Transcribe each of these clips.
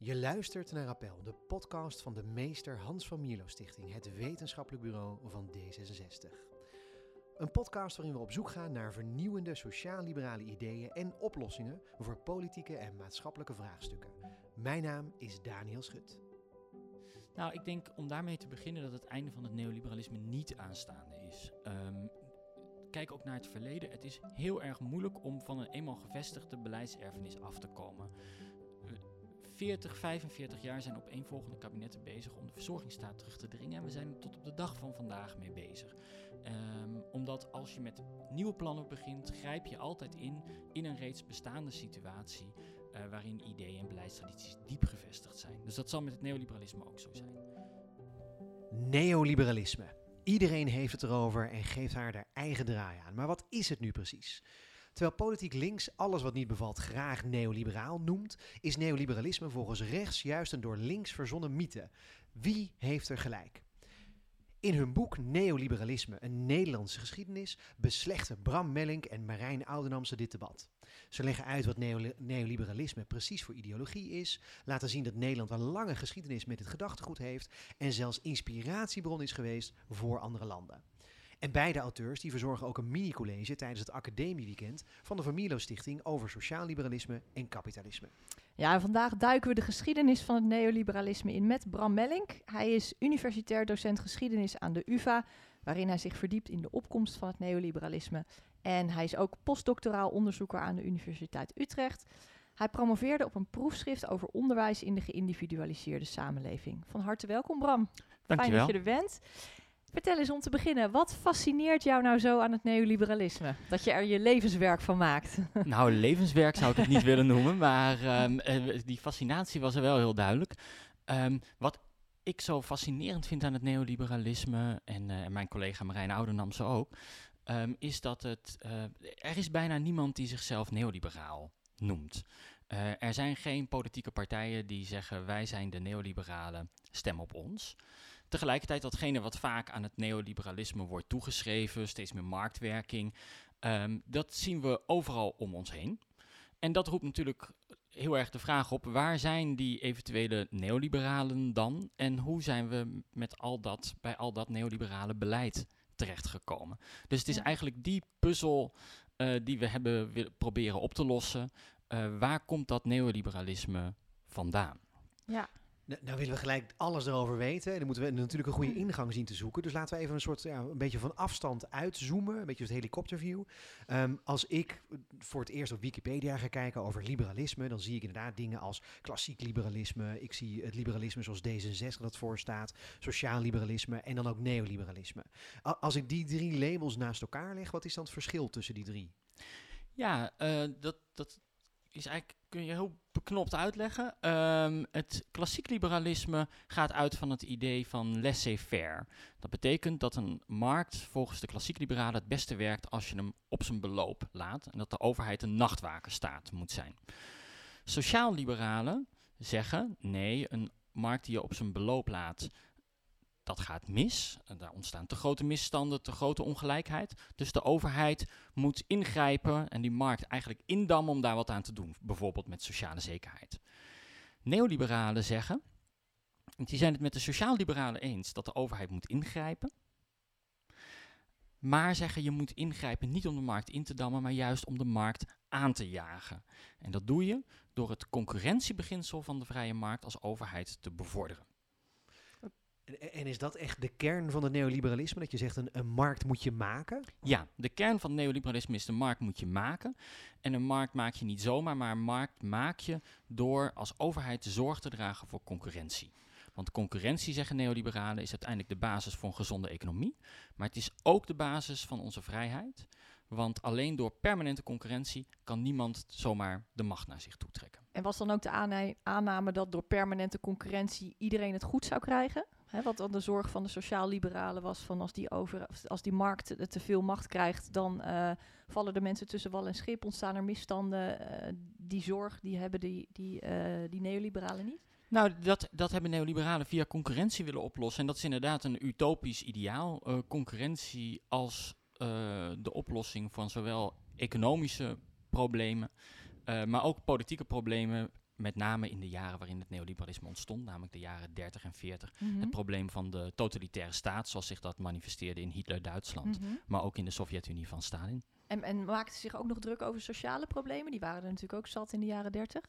Je luistert naar Appel, de podcast van de meester Hans van Mierlo Stichting, het wetenschappelijk bureau van D66. Een podcast waarin we op zoek gaan naar vernieuwende sociaal-liberale ideeën en oplossingen voor politieke en maatschappelijke vraagstukken. Mijn naam is Daniel Schut. Nou, ik denk om daarmee te beginnen dat het einde van het neoliberalisme niet aanstaande is. Ehm, kijk ook naar het verleden. Het is heel erg moeilijk om van een eenmaal gevestigde beleidserfenis af te komen. 40, 45 jaar zijn opeenvolgende kabinetten bezig om de verzorgingsstaat terug te dringen. En we zijn er tot op de dag van vandaag mee bezig. Ehm, omdat als je met nieuwe plannen begint, grijp je altijd in in een reeds bestaande situatie. Uh, waarin ideeën en beleidstradities diep gevestigd zijn. Dus dat zal met het neoliberalisme ook zo zijn. Neoliberalisme. Iedereen heeft het erover en geeft haar haar eigen draai aan. Maar wat is het nu precies? Terwijl politiek links alles wat niet bevalt graag neoliberaal noemt, is neoliberalisme volgens rechts juist een door links verzonnen mythe. Wie heeft er gelijk? In hun boek Neoliberalisme, een Nederlandse geschiedenis, beslechten Bram Mellink en Marijn Oudenamse dit debat. Ze leggen uit wat neoliberalisme precies voor ideologie is, laten zien dat Nederland een lange geschiedenis met het gedachtegoed heeft en zelfs inspiratiebron is geweest voor andere landen. En beide auteurs die verzorgen ook een mini-college tijdens het academieweekend van de Vermilo Stichting over sociaal liberalisme en kapitalisme. Ja, vandaag duiken we de geschiedenis van het neoliberalisme in met Bram Mellink. Hij is universitair docent geschiedenis aan de UvA, waarin hij zich verdiept in de opkomst van het neoliberalisme. En hij is ook postdoctoraal onderzoeker aan de Universiteit Utrecht. Hij promoveerde op een proefschrift over onderwijs in de geïndividualiseerde samenleving. Van harte welkom, Bram. Dankjewel. Fijn dat je er bent. Vertel eens om te beginnen, wat fascineert jou nou zo aan het neoliberalisme? Dat je er je levenswerk van maakt. Nou, levenswerk zou ik het niet willen noemen, maar um, die fascinatie was er wel heel duidelijk. Um, wat ik zo fascinerend vind aan het neoliberalisme, en, uh, en mijn collega Marijn Oudenamse ook, um, is dat het, uh, er is bijna niemand die zichzelf neoliberaal noemt. Uh, er zijn geen politieke partijen die zeggen wij zijn de neoliberalen, stem op ons. Tegelijkertijd datgene wat vaak aan het neoliberalisme wordt toegeschreven, steeds meer marktwerking, um, dat zien we overal om ons heen. En dat roept natuurlijk heel erg de vraag op: waar zijn die eventuele neoliberalen dan? En hoe zijn we met al dat, bij al dat neoliberale beleid terechtgekomen? Dus het is eigenlijk die puzzel uh, die we hebben willen proberen op te lossen. Uh, waar komt dat neoliberalisme vandaan? Ja, nou, nou, willen we gelijk alles erover weten. En dan moeten we natuurlijk een goede ingang zien te zoeken. Dus laten we even een soort, ja, een beetje van afstand uitzoomen. Een beetje het helikopterview. Um, als ik voor het eerst op Wikipedia ga kijken over liberalisme, dan zie ik inderdaad dingen als klassiek liberalisme. Ik zie het liberalisme zoals D66 dat voor staat. Sociaal liberalisme en dan ook neoliberalisme. Als ik die drie labels naast elkaar leg, wat is dan het verschil tussen die drie? Ja, uh, dat, dat is eigenlijk kun je heel beknopt uitleggen. Um, het klassiek liberalisme gaat uit van het idee van laissez-faire. Dat betekent dat een markt volgens de klassiek liberalen het beste werkt als je hem op zijn beloop laat en dat de overheid een nachtwakerstaat moet zijn. Sociaal-liberalen zeggen nee, een markt die je op zijn beloop laat, dat gaat mis. Daar ontstaan te grote misstanden, te grote ongelijkheid. Dus de overheid moet ingrijpen en die markt eigenlijk indammen om daar wat aan te doen. Bijvoorbeeld met sociale zekerheid. Neoliberalen zeggen, die zijn het met de sociaal-liberalen eens dat de overheid moet ingrijpen. Maar zeggen je moet ingrijpen niet om de markt in te dammen, maar juist om de markt aan te jagen. En dat doe je door het concurrentiebeginsel van de vrije markt als overheid te bevorderen. En is dat echt de kern van het neoliberalisme? Dat je zegt een, een markt moet je maken? Ja, de kern van het neoliberalisme is de markt moet je maken. En een markt maak je niet zomaar, maar een markt maak je door als overheid zorg te dragen voor concurrentie. Want concurrentie, zeggen neoliberalen, is uiteindelijk de basis voor een gezonde economie. Maar het is ook de basis van onze vrijheid. Want alleen door permanente concurrentie kan niemand zomaar de macht naar zich toe trekken. En was dan ook de aanname dat door permanente concurrentie iedereen het goed zou krijgen? Hè, wat dan de zorg van de sociaal-liberalen was van als die, over, als die markt te veel macht krijgt, dan uh, vallen de mensen tussen wal en schip, ontstaan er misstanden. Uh, die zorg die hebben die, die, uh, die neoliberalen niet? Nou, dat, dat hebben neoliberalen via concurrentie willen oplossen. En dat is inderdaad een utopisch ideaal. concurrentie als de oplossing van zowel economische problemen, maar ook politieke problemen met name in de jaren waarin het neoliberalisme ontstond, namelijk de jaren 30 en 40, Mhm. het probleem van de totalitaire staat, zoals zich dat manifesteerde in Hitler-Duitsland, Mhm. maar ook in de Sovjet-Unie van Stalin. En, en maakten ze zich ook nog druk over sociale problemen? Die waren er natuurlijk ook zat in de jaren dertig.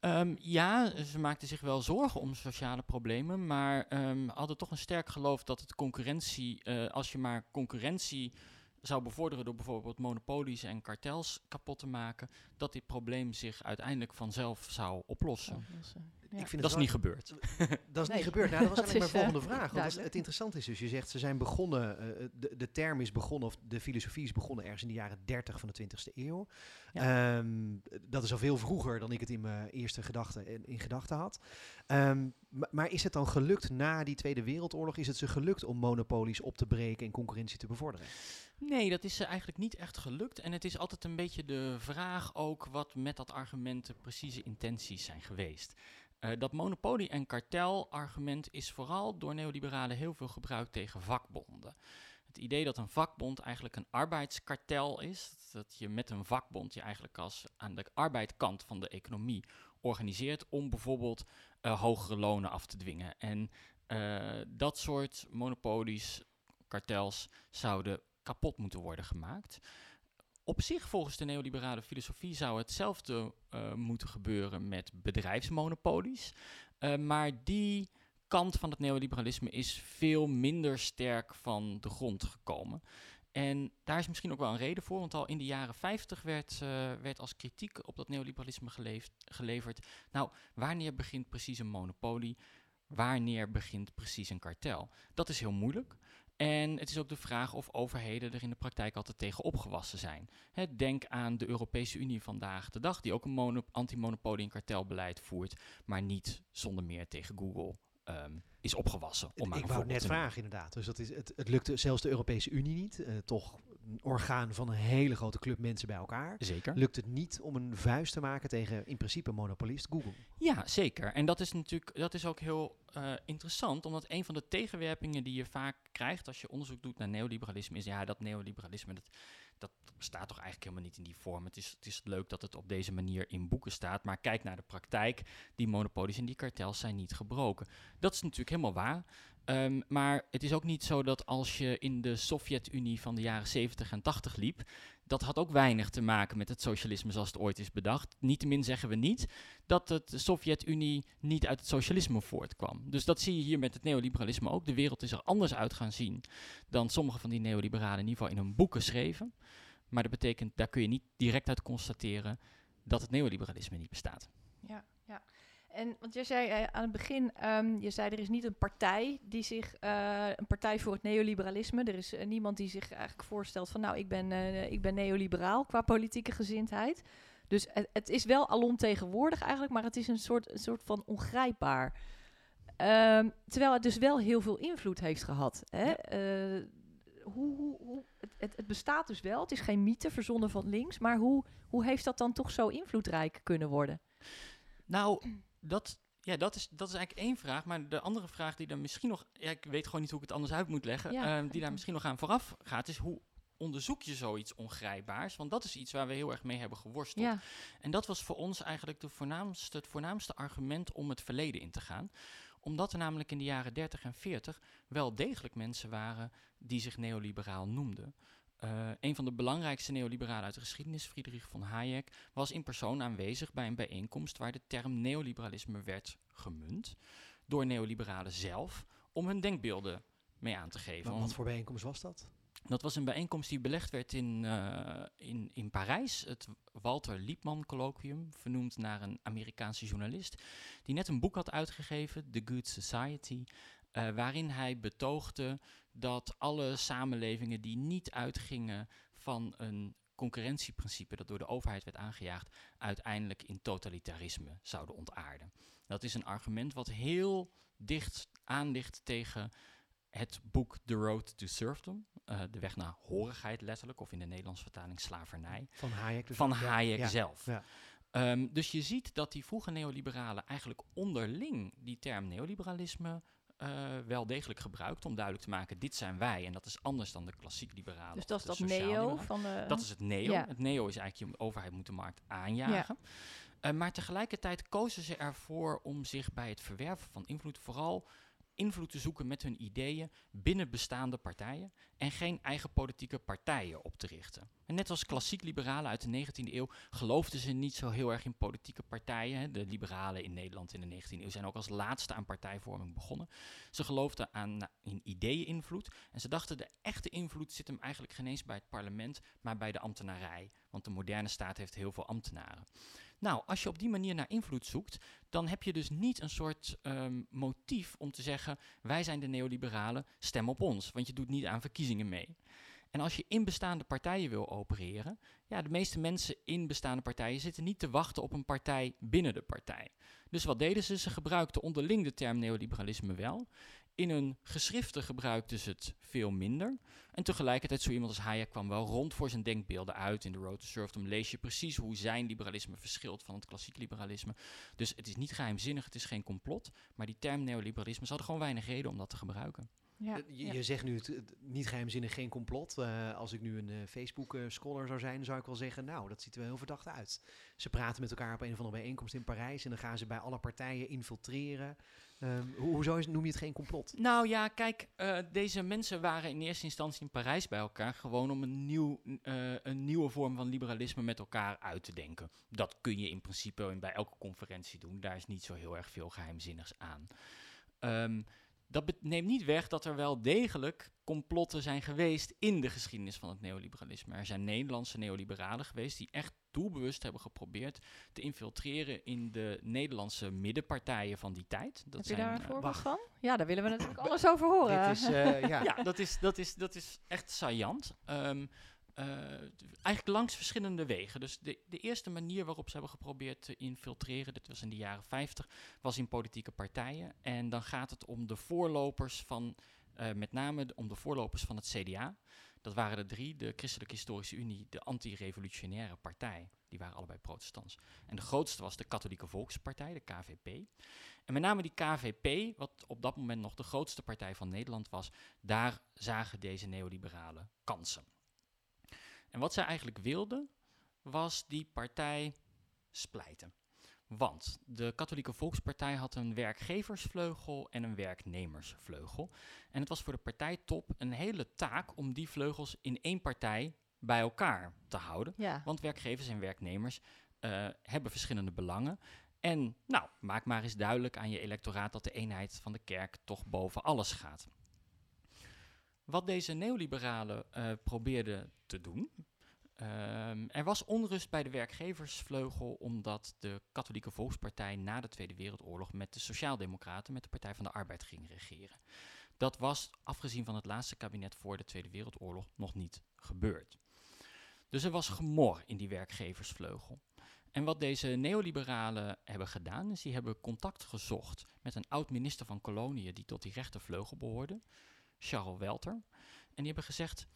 Ehm, ja, ze maakten zich wel zorgen om sociale problemen, maar ehm, hadden toch een sterk geloof dat het concurrentie, eh, als je maar concurrentie zou bevorderen door bijvoorbeeld monopolies en kartels kapot te maken, dat dit probleem zich uiteindelijk vanzelf zou oplossen. Ja. Ik vind Dat is niet gebeurd. Dat is Nee, niet gebeurd. Nou, dat was dat eigenlijk mijn eh, volgende vraag. Want het, interessante is dus, je zegt ze zijn begonnen, eh, de, de term is begonnen, of de filosofie is begonnen ergens in de jaren 30 van de 20e eeuw. Ehm, dat is al veel vroeger dan ik het in mijn eerste gedachten in, in gedachten had. Ehm, ma- maar is het dan gelukt na die Tweede Wereldoorlog, is het ze gelukt om monopolies op te breken en concurrentie te bevorderen? Nee, dat is eh, eigenlijk niet echt gelukt. En het is altijd een beetje de vraag ook wat met dat argument de precieze intenties zijn geweest. Eh, dat monopolie- en kartelargument is vooral door neoliberalen heel veel gebruikt tegen vakbonden. Het idee dat een vakbond eigenlijk een arbeidskartel is, dat je met een vakbond je eigenlijk als aan de arbeidkant van de economie organiseert om bijvoorbeeld eh, hogere lonen af te dwingen. En eh, dat soort monopolies, kartels, zouden kapot moeten worden gemaakt. Op zich, volgens de neoliberale filosofie, zou hetzelfde eh, moeten gebeuren met bedrijfsmonopolies. Eh, maar die kant van het neoliberalisme is veel minder sterk van de grond gekomen. En daar is misschien ook wel een reden voor, want al in de jaren 50 werd, eh, werd als kritiek op dat neoliberalisme geleverd. Nou, wanneer begint precies een monopolie? Wanneer begint precies een kartel? Dat is heel moeilijk. En het is ook de vraag of overheden er in de praktijk altijd tegen opgewassen zijn. Denk aan de Europese Unie vandaag de dag, die ook een mono- anti-monopolie- en kartelbeleid voert, maar niet zonder meer tegen Google ehm, is opgewassen. Om maar ik wou net vragen inderdaad. Dus dat is, het, het lukte zelfs de Europese Unie niet. eh, toch een orgaan van een hele grote club mensen bij elkaar. Zeker. Lukt het niet om een vuist te maken tegen in principe monopolist Google? Ja, zeker. En dat is natuurlijk dat is ook heel eh, interessant, omdat een van de tegenwerpingen die je vaak krijgt als je onderzoek doet naar neoliberalisme is, ja, dat neoliberalisme dat, dat bestaat toch eigenlijk helemaal niet in die vorm. Het is, het is leuk dat het op deze manier in boeken staat, maar kijk naar de praktijk. Die monopolies en die kartels zijn niet gebroken. Dat is natuurlijk helemaal waar. Ehm, maar het is ook niet zo dat als je in de Sovjet-Unie van de jaren 70 en 80 liep, dat had ook weinig te maken met het socialisme zoals het ooit is bedacht. Niettemin zeggen we niet dat de Sovjet-Unie niet uit het socialisme voortkwam. Dus dat zie je hier met het neoliberalisme ook. De wereld is er anders uit gaan zien dan sommige van die neoliberalen in ieder geval in hun boeken schreven. Maar dat betekent, daar kun je niet direct uit constateren dat het neoliberalisme niet bestaat. En want jij zei eh, aan het begin, ehm, je zei er is niet een partij die zich, eh, een partij voor het neoliberalisme. Er is eh, niemand die zich eigenlijk voorstelt van, nou, ik ben, ik ben neoliberaal qua politieke gezindheid. Dus het, het is wel alomtegenwoordig eigenlijk, maar het is een soort, een soort van ongrijpbaar. Ehm, terwijl het dus wel heel veel invloed heeft gehad. Hè? Hoe, hoe, hoe, het, het, het bestaat dus wel, het is geen mythe verzonnen van links, maar hoe, hoe heeft dat dan toch zo invloedrijk kunnen worden? Nou, dat, ja, dat, is, dat is eigenlijk één vraag. Maar de andere vraag die dan misschien nog... Ja, ik weet gewoon niet hoe ik het anders uit moet leggen. Ja, ehm, die daar misschien nog aan vooraf gaat, is hoe onderzoek je zoiets ongrijpbaars? Want dat is iets waar we heel erg mee hebben geworsteld. Ja, En dat was voor ons eigenlijk de voornaamste, het voornaamste argument om het verleden in te gaan. Omdat er namelijk in de jaren 30 en 40 wel degelijk mensen waren die zich neoliberaal noemden. Eh, een van de belangrijkste neoliberalen uit de geschiedenis, Friedrich von Hayek, was in persoon aanwezig bij een bijeenkomst waar de term neoliberalisme werd gemunt door neoliberalen zelf om hun denkbeelden mee aan te geven. Wat, wat voor bijeenkomst was dat? Dat was een bijeenkomst die belegd werd in, eh, in, in Parijs. Het Walter Liepmann colloquium, vernoemd naar een Amerikaanse journalist. Die net een boek had uitgegeven, The Good Society. Eh, waarin hij betoogde dat alle samenlevingen die niet uitgingen van een concurrentieprincipe dat door de overheid werd aangejaagd, uiteindelijk in totalitarisme zouden ontaarden. Dat is een argument wat heel dicht aan ligt tegen het boek The Road to Serfdom, eh, de weg naar horigheid letterlijk, of in de Nederlandse vertaling slavernij, Van Hayek dus van Hayek ja, zelf. ja. Ehm, dus je ziet dat die vroege neoliberalen eigenlijk onderling die term neoliberalisme eh, wel degelijk gebruikt om duidelijk te maken, dit zijn wij en dat is anders dan de klassiek liberalen. dus dat is dat neo van de... Dat is het neo. Ja. Het neo is eigenlijk, je overheid moet de markt aanjagen. Eh, maar tegelijkertijd kozen ze ervoor om zich bij het verwerven van invloed vooral invloed te zoeken met hun ideeën binnen bestaande partijen en geen eigen politieke partijen op te richten. En net als klassiek liberalen uit de 19e eeuw geloofden ze niet zo heel erg in politieke partijen. De liberalen in Nederland in de 19e eeuw zijn ook als laatste aan partijvorming begonnen. Ze geloofden aan in ideeëninvloed en ze dachten de echte invloed zit hem eigenlijk geen eens bij het parlement, maar bij de ambtenarij. Want de moderne staat heeft heel veel ambtenaren. Nou, als je op die manier naar invloed zoekt, dan heb je dus niet een soort ehm, motief om te zeggen: wij zijn de neoliberalen, stem op ons, want je doet niet aan verkiezingen mee. En als je in bestaande partijen wil opereren, ja, de meeste mensen in bestaande partijen zitten niet te wachten op een partij binnen de partij. Dus wat deden ze? Ze gebruikten onderling de term neoliberalisme wel. In hun geschriften gebruikten ze het veel minder. En tegelijkertijd, zo iemand als Hayek kwam wel rond voor zijn denkbeelden uit. In The Road to Serfdom lees je precies hoe zijn liberalisme verschilt van het klassiek liberalisme. Dus het is niet geheimzinnig, het is geen complot. Maar die term neoliberalisme, ze hadden gewoon weinig reden om dat te gebruiken. Ja, Eh, je, ja. je zegt nu het, het niet geheimzinnig, geen complot. Eh, als ik nu een eh, Facebook-scholar zou zijn, zou ik wel zeggen, nou, dat ziet er wel heel verdacht uit. Ze praten met elkaar op een of andere bijeenkomst in Parijs en dan gaan ze bij alle partijen infiltreren. Ho- hoezo is, noem je het geen complot? Nou ja, kijk, deze mensen waren in eerste instantie in Parijs bij elkaar. Gewoon om een, nieuw, een nieuwe vorm van liberalisme met elkaar uit te denken. Dat kun je in principe in- bij elke conferentie doen. Daar is niet zo heel erg veel geheimzinnigs aan. Ehm, dat neemt niet weg dat er wel degelijk complotten zijn geweest in de geschiedenis van het neoliberalisme. Er zijn Nederlandse neoliberalen geweest die echt doelbewust hebben geprobeerd te infiltreren in de Nederlandse middenpartijen van die tijd. Dat Heb je zijn, daar een eh, voorbeeld wacht. van? Ja, daar willen we natuurlijk alles over horen. Dit is, eh, ja. ja, dat is, dat is, dat is echt saillant. D- eigenlijk langs verschillende wegen. Dus de, de eerste manier waarop ze hebben geprobeerd te infiltreren, dit was in de jaren 50, was in politieke partijen. En dan gaat het om de voorlopers van, eh, met name de- om de voorlopers van het CDA. Dat waren er drie, de Christelijke Historische Unie, de Anti-Revolutionaire Partij. Die waren allebei protestants. En de grootste was de Katholieke Volkspartij, de KVP. En met name die KVP, wat op dat moment nog de grootste partij van Nederland was, daar zagen deze neoliberalen kansen. En wat zij eigenlijk wilden, was die partij splijten. Want de Katholieke Volkspartij had een werkgeversvleugel en een werknemersvleugel. En het was voor de partijtop een hele taak om die vleugels in één partij bij elkaar te houden. Ja. Want werkgevers en werknemers eh, hebben verschillende belangen. En nou, maak maar eens duidelijk aan je electoraat dat de eenheid van de kerk toch boven alles gaat. Wat deze neoliberalen eh, probeerden te doen. ehm, er was onrust bij de werkgeversvleugel omdat de Katholieke Volkspartij na de Tweede Wereldoorlog met de Sociaaldemocraten, met de Partij van de Arbeid ging regeren. Dat was, afgezien van het laatste kabinet voor de Tweede Wereldoorlog, nog niet gebeurd. Dus er was gemor in die werkgeversvleugel. En wat deze neoliberalen hebben gedaan, is die hebben contact gezocht met een oud-minister van Koloniën die tot die rechtervleugel behoorde, Charles Welter. En die hebben gezegd,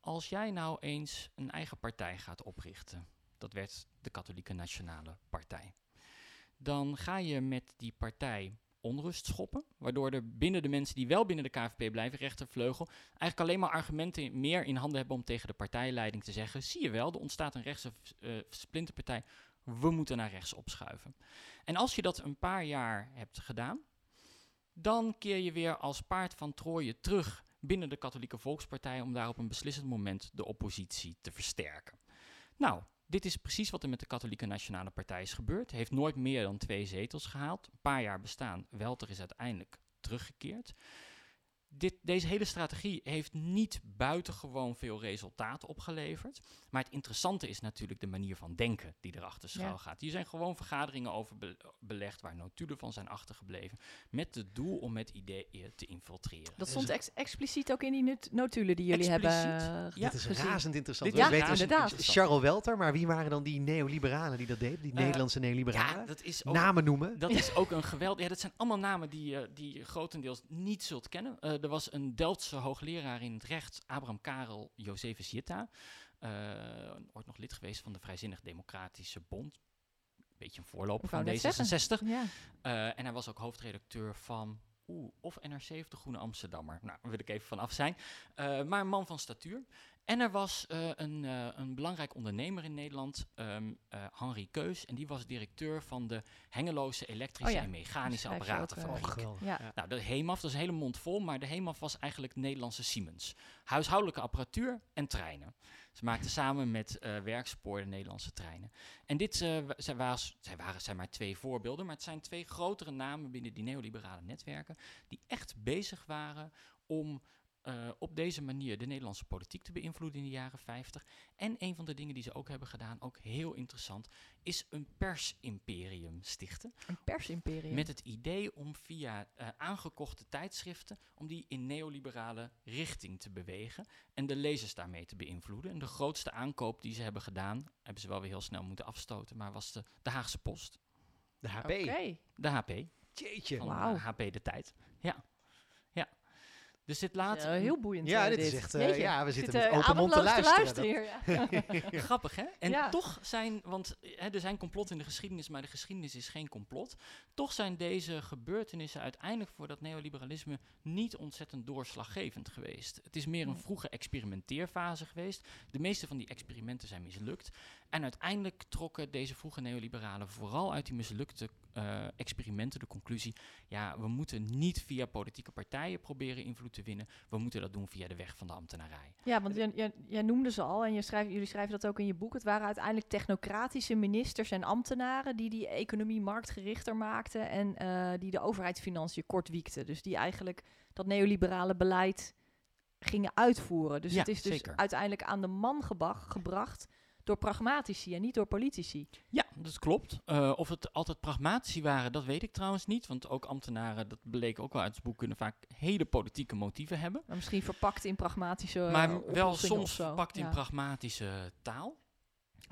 als jij nou eens een eigen partij gaat oprichten, dat werd de Katholieke Nationale Partij, dan ga je met die partij onrust schoppen, waardoor er binnen de mensen die wel binnen de KVP blijven, rechtervleugel, eigenlijk alleen maar argumenten meer in handen hebben om tegen de partijleiding te zeggen, zie je wel, er ontstaat een rechtse eh, splinterpartij, we moeten naar rechts opschuiven. En als je dat een paar jaar hebt gedaan, dan keer je weer als paard van Troje terug binnen de Katholieke Volkspartij om daar op een beslissend moment de oppositie te versterken. Nou, dit is precies wat er met de Katholieke Nationale Partij is gebeurd. Heeft nooit meer dan twee zetels gehaald. Een paar jaar bestaan. Welter is uiteindelijk teruggekeerd. Dit, deze hele strategie heeft niet buitengewoon veel resultaat opgeleverd. Maar het interessante is natuurlijk de manier van denken die erachter schuil Ja. gaat. Hier zijn gewoon vergaderingen over be- belegd waar notulen van zijn achtergebleven. Met het doel om met ideeën te infiltreren. Dat stond ex- expliciet ook in die not- notulen die jullie Expliciet? hebben Ja, Dit is gezien. razend interessant. Dit We is weten razend dus- inderdaad. Charles Welter, maar wie waren dan die neoliberalen die dat deden? Die Eh, Nederlandse neoliberalen? Ja, dat is ook, Namen noemen? dat is ook een geweld. Ja, dat zijn allemaal namen die, je die je grotendeels niet zult kennen. Eh, er was een Delftse hoogleraar in het recht, Abraham Karel Josephus Jitta. eh, ooit nog lid geweest van de Vrijzinnig Democratische Bond. Een beetje een voorloper van net zeggen. D66. Ja. Eh, en hij was ook hoofdredacteur van oeh, of NRC of de Groene Amsterdammer. Nou, daar wil ik even van af zijn. Uh, maar een man van statuur. En er was uh, een, uh, een belangrijk ondernemer in Nederland, um, Henri Keus. En die was directeur van de Hengeloze elektrische oh ja, en mechanische apparatenfabriek. Oh, ja. Nou, de HEMAF, dat is een hele mond vol, maar de HEMAF was eigenlijk Nederlandse Siemens. Huishoudelijke apparatuur en treinen. Ze maakten samen met uh, werkspoor de Nederlandse treinen. En dit uh, zij was, zij waren zijn maar twee voorbeelden, maar het zijn twee grotere namen binnen die neoliberale netwerken die echt bezig waren om uh, op deze manier de Nederlandse politiek te beïnvloeden in de jaren 50. En een van de dingen die ze ook hebben gedaan, ook heel interessant, is een persimperium stichten. Een persimperium? Met het idee om via uh, aangekochte tijdschriften, om die in neoliberale richting te bewegen en de lezers daarmee te beïnvloeden. En de grootste aankoop die ze hebben gedaan, hebben ze wel weer heel snel moeten afstoten, maar was de, de Haagse Post. De HP? Okay. De HP. Jeetje. Van wow. HP de tijd. Ja. Ja. Dus dit laat... Ja, heel boeiend. Ja, uh, dit is echt... Uh, Jeetje. ja, we Zit, zitten uh, met open mond te luisteren. luisteren hier, ja. Grappig, hè? En Ja. toch zijn, want hè, er zijn complot in de geschiedenis, maar de geschiedenis is geen complot. Toch zijn deze gebeurtenissen uiteindelijk voor dat neoliberalisme niet ontzettend doorslaggevend geweest. Het is meer een vroege experimenteerfase geweest. De meeste van die experimenten zijn mislukt. En uiteindelijk trokken deze vroege neoliberalen vooral uit die mislukte eh, experimenten de conclusie: ja, we moeten niet via politieke partijen proberen invloed te winnen. We moeten dat doen via de weg van de ambtenarij. Ja, want jij, noemde ze al en je schrijft, jullie schrijven dat ook in je boek. Het waren uiteindelijk technocratische ministers en ambtenaren die die economie marktgerichter maakten en eh, die de overheidsfinanciën kortwiekten. Dus die eigenlijk dat neoliberale beleid gingen uitvoeren. Dus Ja, het is dus zeker. uiteindelijk aan de man gebracht door pragmatici en niet door politici. Ja, dat klopt. Eh, of het altijd pragmatici waren, dat weet ik trouwens niet. Want ook ambtenaren, dat bleek ook wel uit het boek, kunnen vaak hele politieke motieven hebben. Maar misschien verpakt in pragmatische maar wel soms verpakt in Ja. pragmatische taal.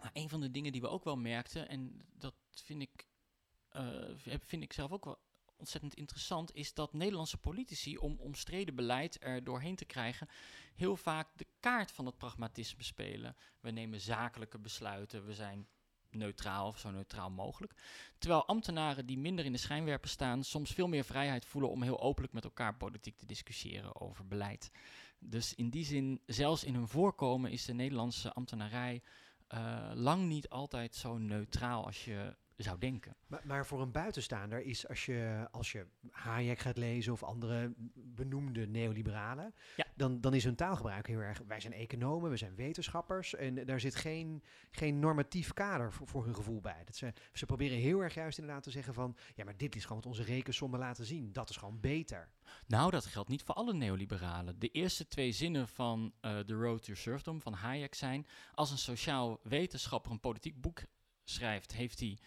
Maar een van de dingen die we ook wel merkten, en dat vind ik, heb- vind ik zelf ook wel ontzettend interessant, is dat Nederlandse politici, om omstreden beleid er doorheen te krijgen, heel vaak de kaart van het pragmatisme spelen. We nemen zakelijke besluiten, we zijn neutraal of zo neutraal mogelijk. Terwijl ambtenaren die minder in de schijnwerper staan, soms veel meer vrijheid voelen om heel openlijk met elkaar politiek te discussiëren over beleid. Dus in die zin, zelfs in hun voorkomen is de Nederlandse ambtenarij eh, lang niet altijd zo neutraal als je zou denken. Maar, maar voor een buitenstaander is als je, als je Hayek gaat lezen of andere benoemde neoliberalen, Ja. dan, dan is hun taalgebruik heel erg. Wij zijn economen, we zijn wetenschappers en daar zit geen, geen normatief kader voor, voor hun gevoel bij. Dat ze, ze proberen heel erg juist inderdaad te zeggen van, ja, maar dit is gewoon wat onze rekensommen laten zien. Dat is gewoon beter. Nou, dat geldt niet voor alle neoliberalen. De eerste twee zinnen van eh The Road to Serfdom van Hayek zijn... als een sociaal wetenschapper een politiek boek schrijft... heeft hij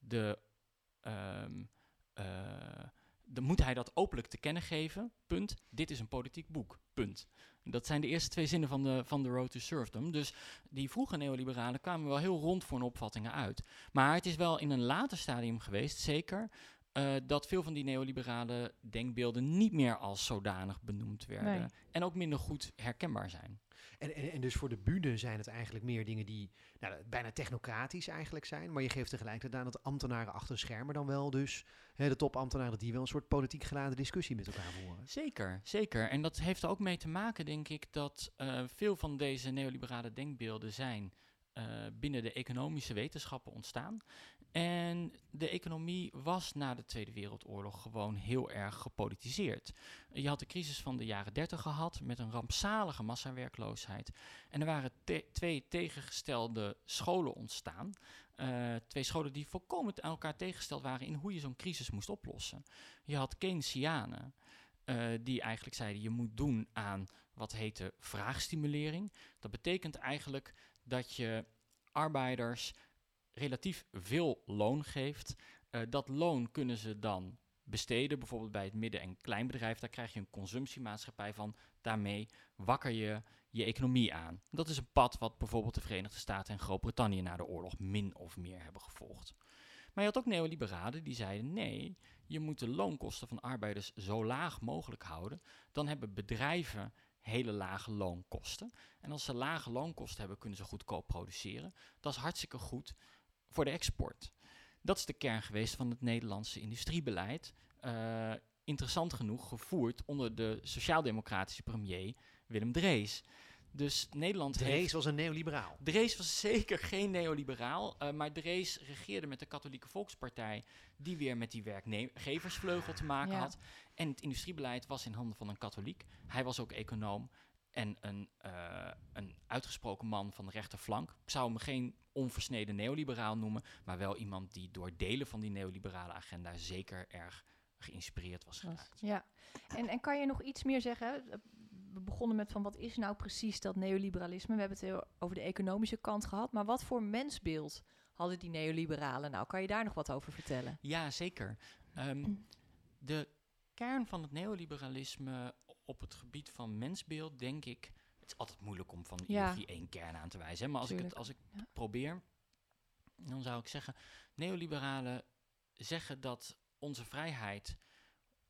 de... ehm, eh, dan moet hij dat openlijk te kennen geven. Punt. Dit is een politiek boek. Punt. Dat zijn de eerste twee zinnen van de, van The Road to Serfdom. Dus die vroege neoliberalen kwamen wel heel rond voor hun opvattingen uit. Maar het is wel in een later stadium geweest, zeker... eh, dat veel van die neoliberale denkbeelden niet meer als zodanig benoemd werden. Nee. En ook minder goed herkenbaar zijn. En, en, dus voor de bühne zijn het eigenlijk meer dingen die nou, bijna technocratisch eigenlijk zijn. Maar je geeft tegelijkertijd aan dat ambtenaren achter de schermen dan wel dus, hè, de topambtenaren, die wel een soort politiek geladen discussie met elkaar voeren. Zeker, zeker. En dat heeft er ook mee te maken, denk ik, dat eh, veel van deze neoliberale denkbeelden zijn binnen de economische wetenschappen ontstaan. En de economie was na de Tweede Wereldoorlog gewoon heel erg gepolitiseerd. Je had de crisis van de jaren 30 gehad met een rampzalige massawerkloosheid. En er waren twee tegengestelde scholen ontstaan. Eh, twee scholen die volkomen aan elkaar tegengesteld waren in hoe je zo'n crisis moest oplossen. Je had Keynesianen, eh, die eigenlijk zeiden je moet doen aan wat heette vraagstimulering. Dat betekent eigenlijk dat je arbeiders relatief veel loon geeft. Eh, dat loon kunnen ze dan besteden, bijvoorbeeld bij het midden- en kleinbedrijf. Daar krijg je een consumptiemaatschappij van. Daarmee wakker je je economie aan. Dat is een pad wat bijvoorbeeld de Verenigde Staten en Groot-Brittannië na de oorlog min of meer hebben gevolgd. Maar je had ook neoliberalen die zeiden: nee, je moet de loonkosten van arbeiders zo laag mogelijk houden. Dan hebben bedrijven hele lage loonkosten. En als ze lage loonkosten hebben, kunnen ze goedkoop produceren. Dat is hartstikke goed voor de export. Dat is de kern geweest van het Nederlandse industriebeleid. eh, interessant genoeg gevoerd onder de sociaal-democratische premier Willem Drees. Dus Nederland heeft... Drees was een neoliberaal. Drees was zeker geen neoliberaal, uh, maar Drees regeerde met de Katholieke Volkspartij, die weer met die werkgeversvleugel te maken Ja. had. En het industriebeleid was in handen van een katholiek. Hij was ook econoom en een, eh, een uitgesproken man van de rechterflank. Ik zou hem geen onversneden neoliberaal noemen, maar wel iemand die door delen van die neoliberale agenda zeker erg geïnspireerd was geraakt. Ja. En, en kan je nog iets meer zeggen? We begonnen met van wat is nou precies dat neoliberalisme? We hebben het heel over de economische kant gehad, maar wat voor mensbeeld hadden die neoliberalen nou? Kan je daar nog wat over vertellen? Ja, zeker. Mm. de kern van het neoliberalisme op het gebied van mensbeeld, denk ik. Het is altijd moeilijk om van Ja. die één kern aan te wijzen. hè, Maar als ik het als ik ja. probeer, dan zou ik zeggen: neoliberalen zeggen dat onze vrijheid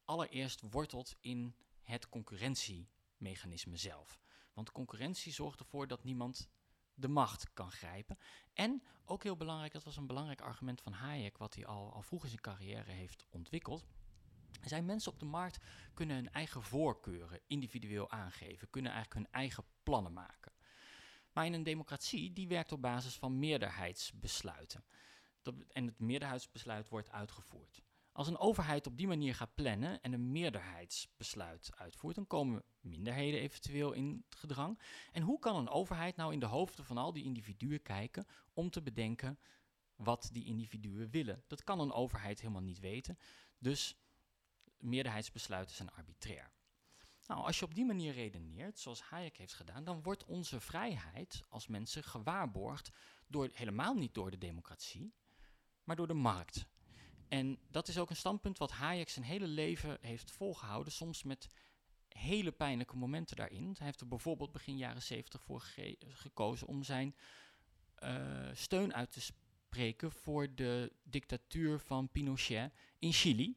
allereerst wortelt in het concurrentiemechanisme zelf. Want concurrentie zorgt ervoor dat niemand de macht kan grijpen. En ook heel belangrijk, dat was een belangrijk argument van Hayek, wat hij al, al vroeg in zijn carrière heeft ontwikkeld. Zijn mensen op de markt kunnen hun eigen voorkeuren individueel aangeven, kunnen eigenlijk hun eigen plannen maken. Maar in een democratie, die werkt op basis van meerderheidsbesluiten. Dat, en het meerderheidsbesluit wordt uitgevoerd. Als een overheid op die manier gaat plannen en een meerderheidsbesluit uitvoert, dan komen minderheden eventueel in gedrang. En hoe kan een overheid nou in de hoofden van al die individuen kijken om te bedenken wat die individuen willen? Dat kan een overheid helemaal niet weten. Dus meerderheidsbesluiten zijn arbitrair. Nou, als je op die manier redeneert, zoals Hayek heeft gedaan, dan wordt onze vrijheid als mensen gewaarborgd door, helemaal niet door de democratie, maar door de markt. En dat is ook een standpunt wat Hayek zijn hele leven heeft volgehouden, soms met hele pijnlijke momenten daarin. Hij heeft er bijvoorbeeld begin jaren zeventig voor gekozen om zijn eh, steun uit te spreken voor de dictatuur van Pinochet in Chili.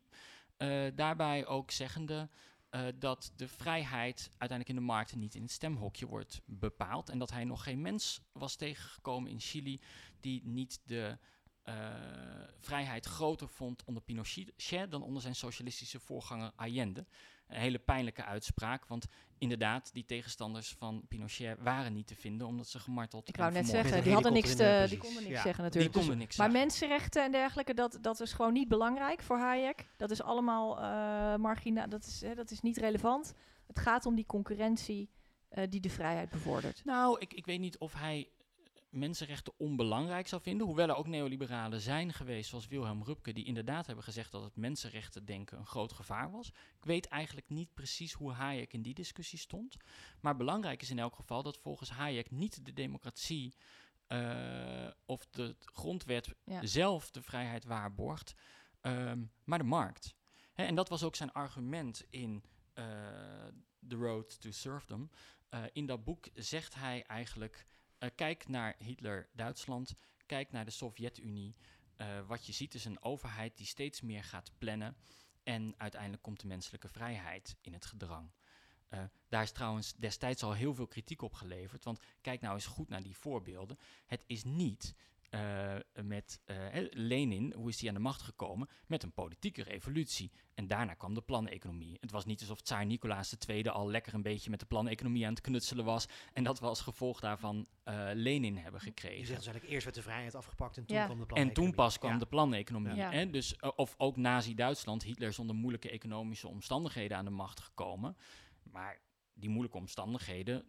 Eh, daarbij ook zeggende eh, dat de vrijheid uiteindelijk in de markten niet in het stemhokje wordt bepaald. En dat hij nog geen mens was tegengekomen in Chili die niet de eh, vrijheid groter vond onder Pinochet dan onder zijn socialistische voorganger Allende. Een hele pijnlijke uitspraak, want inderdaad, die tegenstanders van Pinochet waren niet te vinden omdat ze gemarteld Ik wou net zeggen, die hadden niks helikopter in te, die konden niks Ja. zeggen natuurlijk. Dus- konden niks maar zeggen. mensenrechten en dergelijke, dat, dat is gewoon niet belangrijk voor Hayek. Dat is allemaal eh margina, dat is, hè, dat is niet relevant. Het gaat om die concurrentie eh, die de vrijheid bevordert. Nou, ik, ik weet niet of hij mensenrechten onbelangrijk zou vinden. Hoewel er ook neoliberalen zijn geweest, zoals Wilhelm Rupke, die inderdaad hebben gezegd dat het mensenrechten denken een groot gevaar was. Ik weet eigenlijk niet precies hoe Hayek in die discussie stond. Maar belangrijk is in elk geval dat volgens Hayek niet de democratie eh, of de grondwet Ja. zelf de vrijheid waarborgt, ehm, maar de markt. Hè, en dat was ook zijn argument in eh, The Road to Serfdom. Eh, in dat boek zegt hij eigenlijk: eh, kijk naar Hitler-Duitsland, kijk naar de Sovjet-Unie. Eh, wat je ziet is een overheid die steeds meer gaat plannen. En uiteindelijk komt de menselijke vrijheid in het gedrang. Eh, daar is trouwens destijds al heel veel kritiek op geleverd. Want kijk nou eens goed naar die voorbeelden. Het is niet eh, met eh, hè, Lenin, hoe is hij aan de macht gekomen? Met een politieke revolutie. En daarna kwam de planeconomie. Het was niet alsof tsaar Nicolaas II al lekker een beetje met de planeconomie aan het knutselen was. En dat we als gevolg daarvan eh, Lenin hebben Je gekregen. zegt dus eigenlijk eerst werd de vrijheid afgepakt en toen Ja. kwam de En toen planeconomie. pas kwam Ja. de planeconomie. Ja. Hè? Dus, of ook Nazi-Duitsland, Hitler is onder moeilijke economische omstandigheden aan de macht gekomen. Maar die moeilijke omstandigheden,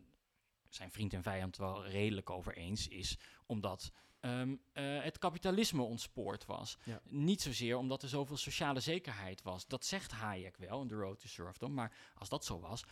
zijn vriend en vijand wel redelijk over eens, is omdat ehm, eh, het kapitalisme ontspoord was. Ja. Niet zozeer omdat er zoveel sociale zekerheid was. Dat zegt Hayek wel in The Road to Serfdom. Maar als dat zo was,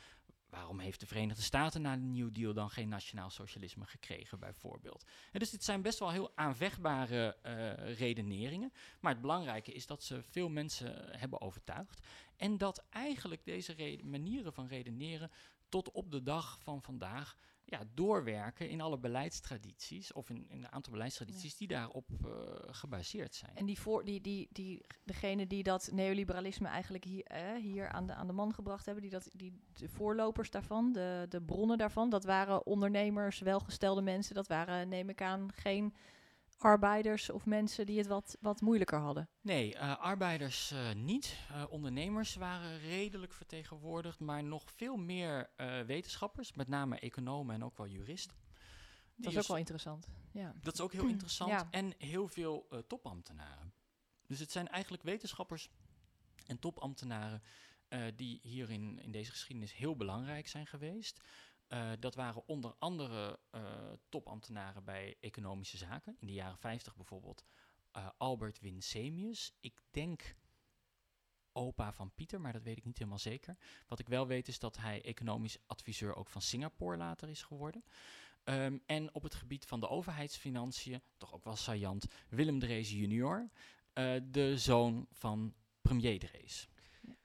waarom heeft de Verenigde Staten na de New Deal dan geen nationaal socialisme gekregen, bijvoorbeeld? En dus dit zijn best wel heel aanvechtbare eh, redeneringen. Maar het belangrijke is dat ze veel mensen hebben overtuigd. En dat eigenlijk deze reden- manieren van redeneren tot op de dag van vandaag ja, doorwerken in alle beleidstradities, of in, in een aantal beleidstradities die daarop eh, gebaseerd zijn. En die voor, die, die, die, degene die dat neoliberalisme eigenlijk hier, eh, hier aan, de, aan de man gebracht hebben, die, dat, die de voorlopers daarvan, de, de bronnen daarvan, dat waren ondernemers, welgestelde mensen. Dat waren, neem ik aan, geen arbeiders of mensen die het wat, wat moeilijker hadden? Nee, uh, arbeiders uh, niet. Uh, ondernemers waren redelijk vertegenwoordigd, maar nog veel meer wetenschappers, met name economen en ook wel juristen. Dat is ook wel interessant. Ja. Dat is ook heel interessant. Ja. En heel veel topambtenaren. Dus het zijn eigenlijk wetenschappers en topambtenaren die hier in, in deze geschiedenis heel belangrijk zijn geweest. Uh, dat waren onder andere uh, topambtenaren bij economische zaken. In de jaren 50 bijvoorbeeld uh, Albert Winsemius. Ik denk opa van Pieter, maar dat weet ik niet helemaal zeker. Wat ik wel weet is dat hij economisch adviseur ook van Singapore later is geworden. Um, en op het gebied van de overheidsfinanciën, toch ook wel saillant, Willem Drees junior, de zoon van premier Drees.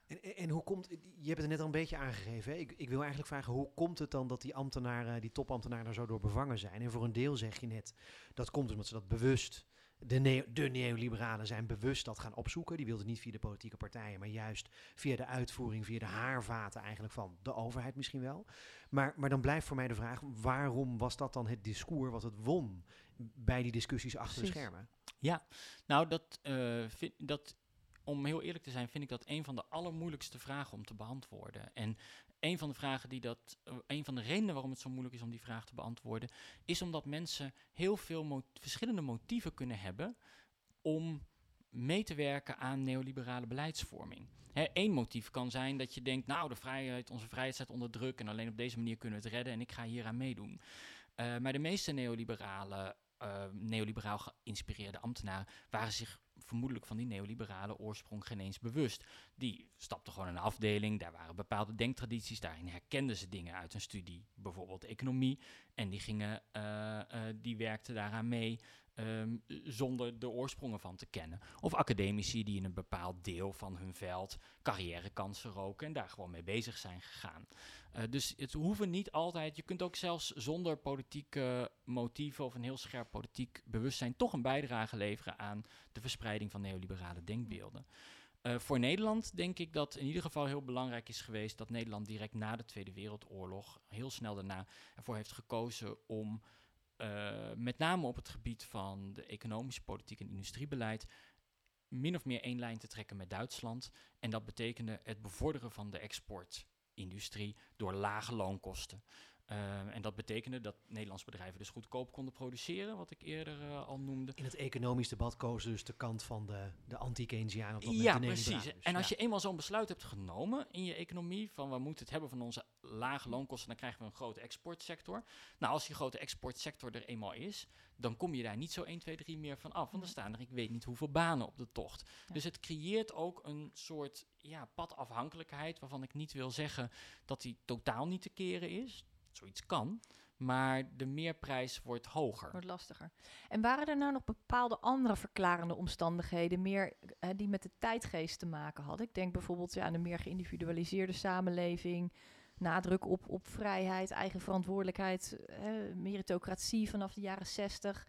En, en, hoe komt, je hebt het net al een beetje aangegeven. Hè? Ik, ik, wil eigenlijk vragen, hoe komt het dan dat die ambtenaren, die topambtenaren daar zo door bevangen zijn? En voor een deel zeg je net, dat komt omdat ze dat bewust, de, neo, de neoliberalen zijn bewust dat gaan opzoeken. Die wilden niet via de politieke partijen, maar juist via de uitvoering, via de haarvaten eigenlijk van de overheid misschien wel. Maar, maar dan blijft voor mij de vraag, waarom was dat dan het discours wat het won bij die discussies achter de schermen? Ja, nou dat, uh, vind, dat om heel eerlijk te zijn, vind ik dat een van de allermoeilijkste vragen om te beantwoorden. En een van de vragen die dat, een van de redenen waarom het zo moeilijk is om die vraag te beantwoorden, is omdat mensen heel veel verschillende motieven kunnen hebben om mee te werken aan neoliberale beleidsvorming. Eén motief kan zijn dat je denkt, nou, de vrijheid, onze vrijheid staat onder druk en alleen op deze manier kunnen we het redden en ik ga hier aan meedoen. Uh, maar de meeste neoliberale, uh, neoliberaal geïnspireerde ambtenaren waren zich vermoedelijk van die neoliberale oorsprong geen eens bewust. Die stapten gewoon een afdeling, daar waren bepaalde denktradities, daarin herkenden ze dingen uit een studie, bijvoorbeeld economie, en die, gingen, uh, uh, die werkten daaraan mee. Um, zonder de oorsprongen van te kennen. Of academici die in een bepaald deel van hun veld carrièrekansen roken en daar gewoon mee bezig zijn gegaan. Uh, dus het hoeven niet altijd, je kunt ook zelfs zonder politieke motieven of een heel scherp politiek bewustzijn toch een bijdrage leveren aan de verspreiding van neoliberale denkbeelden. Uh, voor Nederland denk ik dat in ieder geval heel belangrijk is geweest dat Nederland direct na de Tweede Wereldoorlog, heel snel daarna, ervoor heeft gekozen om uh, met name op het gebied van de economische politiek en industriebeleid min of meer één lijn te trekken met Duitsland. En dat betekende het bevorderen van de exportindustrie door lage loonkosten. Uh, en dat betekende dat Nederlandse bedrijven dus goedkoop konden produceren, wat ik eerder uh, al noemde. In het economisch debat kozen dus de kant van de, de anti-Keynesianen. Ja, precies. Dus, en als ja. je eenmaal zo'n besluit hebt genomen in je economie, van we moeten het hebben van onze lage loonkosten, dan krijgen we een grote exportsector. Nou, als die grote exportsector er eenmaal is, dan kom je daar niet zo 1, 2, 3 meer van af. Want er staan er, ik weet niet hoeveel banen op de tocht. Ja. Dus het creëert ook een soort ja, padafhankelijkheid, waarvan ik niet wil zeggen dat die totaal niet te keren is zoiets kan. Maar de meerprijs wordt hoger. Wordt lastiger. En waren er nou nog bepaalde andere verklarende omstandigheden, meer uh, die met de tijdgeest te maken hadden? Ik denk bijvoorbeeld ja, aan een meer geïndividualiseerde samenleving, nadruk op, op vrijheid, eigen verantwoordelijkheid, meritocratie vanaf de jaren zestig,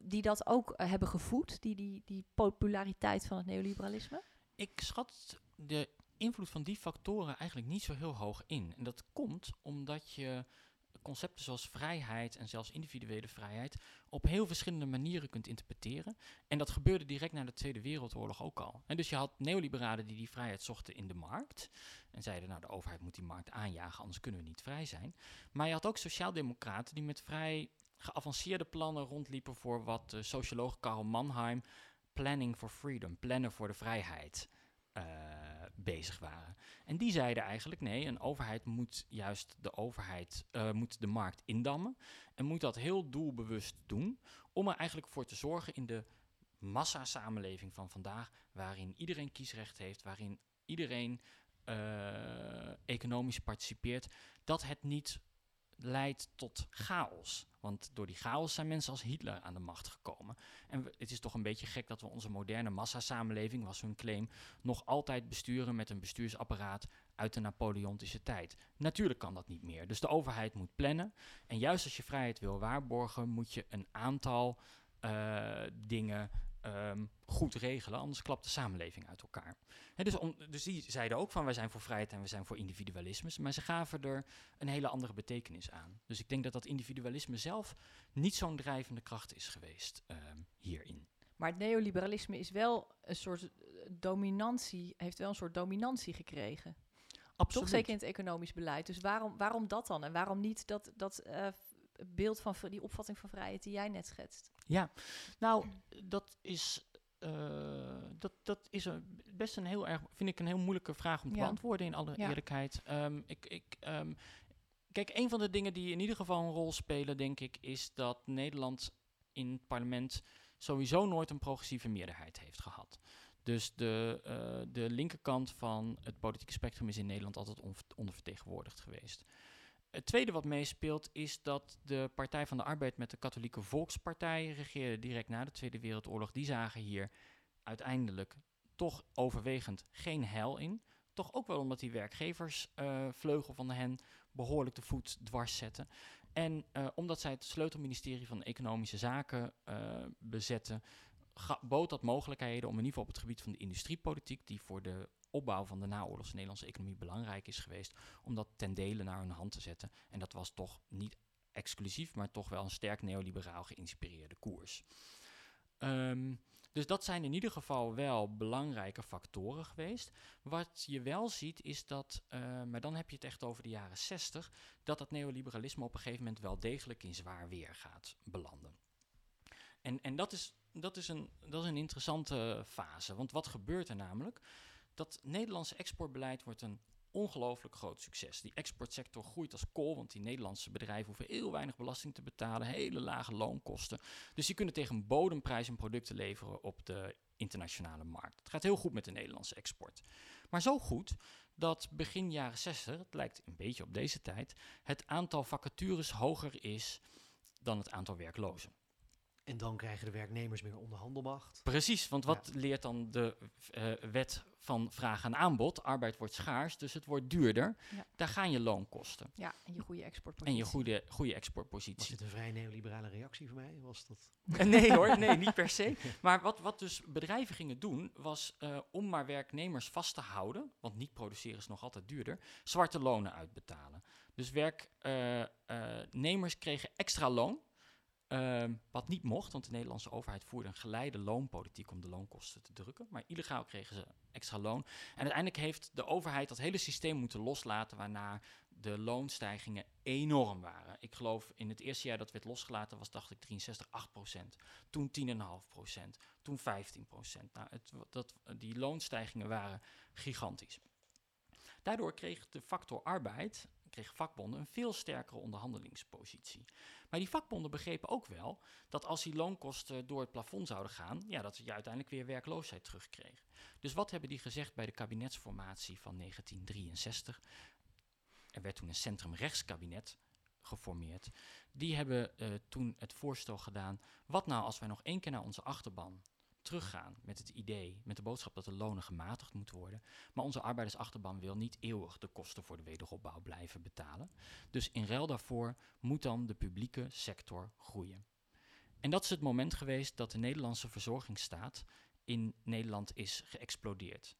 die dat ook uh, hebben gevoed, die, die, die populariteit van het neoliberalisme? Ik schat de invloed van die factoren eigenlijk niet zo heel hoog in. En dat komt omdat je concepten zoals vrijheid en zelfs individuele vrijheid op heel verschillende manieren kunt interpreteren. En dat gebeurde direct na de Tweede Wereldoorlog ook al. En dus je had neoliberalen die die vrijheid zochten in de markt en zeiden, nou de overheid moet die markt aanjagen, anders kunnen we niet vrij zijn. Maar je had ook sociaaldemocraten die met vrij geavanceerde plannen rondliepen voor wat de socioloog Karl Mannheim planning for freedom, plannen voor de vrijheid. Uh, bezig waren. En die zeiden eigenlijk: nee, een overheid moet juist de overheid, uh, moet de markt indammen. En moet dat heel doelbewust doen. Om er eigenlijk voor te zorgen in de massasamenleving van vandaag, waarin iedereen kiesrecht heeft, waarin iedereen uh, economisch participeert, dat het niet leidt tot chaos. Want door die chaos zijn mensen als Hitler aan de macht gekomen. En het is toch een beetje gek dat we onze moderne massasamenleving, was hun claim, nog altijd besturen met een bestuursapparaat uit de Napoleontische tijd. Natuurlijk kan dat niet meer. Dus de overheid moet plannen. En juist als je vrijheid wil waarborgen, moet je een aantal uh, dingen ehm, goed regelen, anders klapt de samenleving uit elkaar. Dus, om, dus die zeiden ook van wij zijn voor vrijheid en we zijn voor individualisme, maar ze gaven er een hele andere betekenis aan. Dus ik denk dat dat individualisme zelf niet zo'n drijvende kracht is geweest ehm, hierin. Maar het neoliberalisme is wel een soort eh, dominantie, heeft wel een soort dominantie gekregen. Absoluut. Toch zeker in het economisch beleid. Dus waarom, waarom dat dan? En waarom niet dat, dat eh, beeld van die opvatting van vrijheid die jij net schetst? Ja, nou, dat is, eh, dat, dat is een, best een heel erg, vind ik een heel moeilijke vraag om te Ja. beantwoorden in alle Ja. eerlijkheid. Ehm, ik, ik, ehm, kijk, een van de dingen die in ieder geval een rol spelen, denk ik, is dat Nederland in het parlement sowieso nooit een progressieve meerderheid heeft gehad. Dus de, eh, de linkerkant van het politieke spectrum is in Nederland altijd ondervertegenwoordigd geweest. Het tweede wat meespeelt is dat de Partij van de Arbeid met de Katholieke Volkspartij regeerde direct na de Tweede Wereldoorlog. Die zagen hier uiteindelijk toch overwegend geen heil in. Toch ook wel omdat die werkgeversvleugel van hen behoorlijk de voet dwars zetten. En eh, omdat zij het sleutelministerie van Economische Zaken eh, bezetten, bood dat mogelijkheden om in ieder geval op het gebied van de industriepolitiek, die voor de opbouw van de naoorlogse Nederlandse economie belangrijk is geweest, om dat ten dele naar hun hand te zetten. En dat was toch niet exclusief, maar toch wel een sterk neoliberaal geïnspireerde koers. Ehm, dus dat zijn in ieder geval wel belangrijke factoren geweest. Wat je wel ziet is dat, eh, maar dan heb je het echt over de jaren 60, dat dat neoliberalisme op een gegeven moment wel degelijk in zwaar weer gaat belanden. En, en dat, is, dat, is een, dat is een interessante fase. Want wat gebeurt er namelijk? Dat Nederlandse exportbeleid wordt een ongelooflijk groot succes. Die exportsector groeit als kool, want die Nederlandse bedrijven hoeven heel weinig belasting te betalen, hele lage loonkosten. Dus die kunnen tegen een bodemprijs hun producten leveren op de internationale markt. Het gaat heel goed met de Nederlandse export. Maar zo goed dat begin jaren 60, het lijkt een beetje op deze tijd, het aantal vacatures hoger is dan het aantal werklozen. En dan krijgen de werknemers meer onderhandelmacht. Precies, want wat leert dan de eh, wet van vraag en aanbod? Arbeid wordt schaars, dus het wordt duurder. Ja. Daar gaan je loonkosten Ja, en je goede exportpositie. en je goede, goede Was exportpositie. dit een vrij neoliberale reactie voor mij? Was dat... Eh, nee hoor, nee, niet per se. Maar wat, wat dus bedrijven gingen doen, was eh, om maar werknemers vast te houden, want niet produceren is nog altijd duurder, zwarte lonen uitbetalen. Dus werknemers kregen extra loon, ehm, wat niet mocht, want de Nederlandse overheid voerde een geleide loonpolitiek om de loonkosten te drukken. Maar illegaal kregen ze extra loon. En uiteindelijk heeft de overheid dat hele systeem moeten loslaten, waarna de loonstijgingen enorm waren. Ik geloof in het eerste jaar dat werd losgelaten was, dacht ik, 63, 8 procent. Toen 10,5 procent. Toen 15 procent. Nou, het, dat, die loonstijgingen waren gigantisch. Daardoor kreeg de factor arbeid, kreeg vakbonden een veel sterkere onderhandelingspositie. Maar die vakbonden begrepen ook wel dat als die loonkosten door het plafond zouden gaan, ja, dat je uiteindelijk weer werkloosheid terugkreeg. Dus wat hebben die gezegd bij de kabinetsformatie van 1963? Er werd toen een centrumrechtskabinet geformeerd. Die hebben eh, toen het voorstel gedaan, wat nou als wij nog één keer naar onze achterban teruggaan met het idee, met de boodschap dat de lonen gematigd moeten worden, maar onze arbeidersachterban wil niet eeuwig de kosten voor de wederopbouw blijven betalen. Dus in ruil daarvoor moet dan de publieke sector groeien. En dat is het moment geweest dat de Nederlandse verzorgingsstaat in Nederland is geëxplodeerd.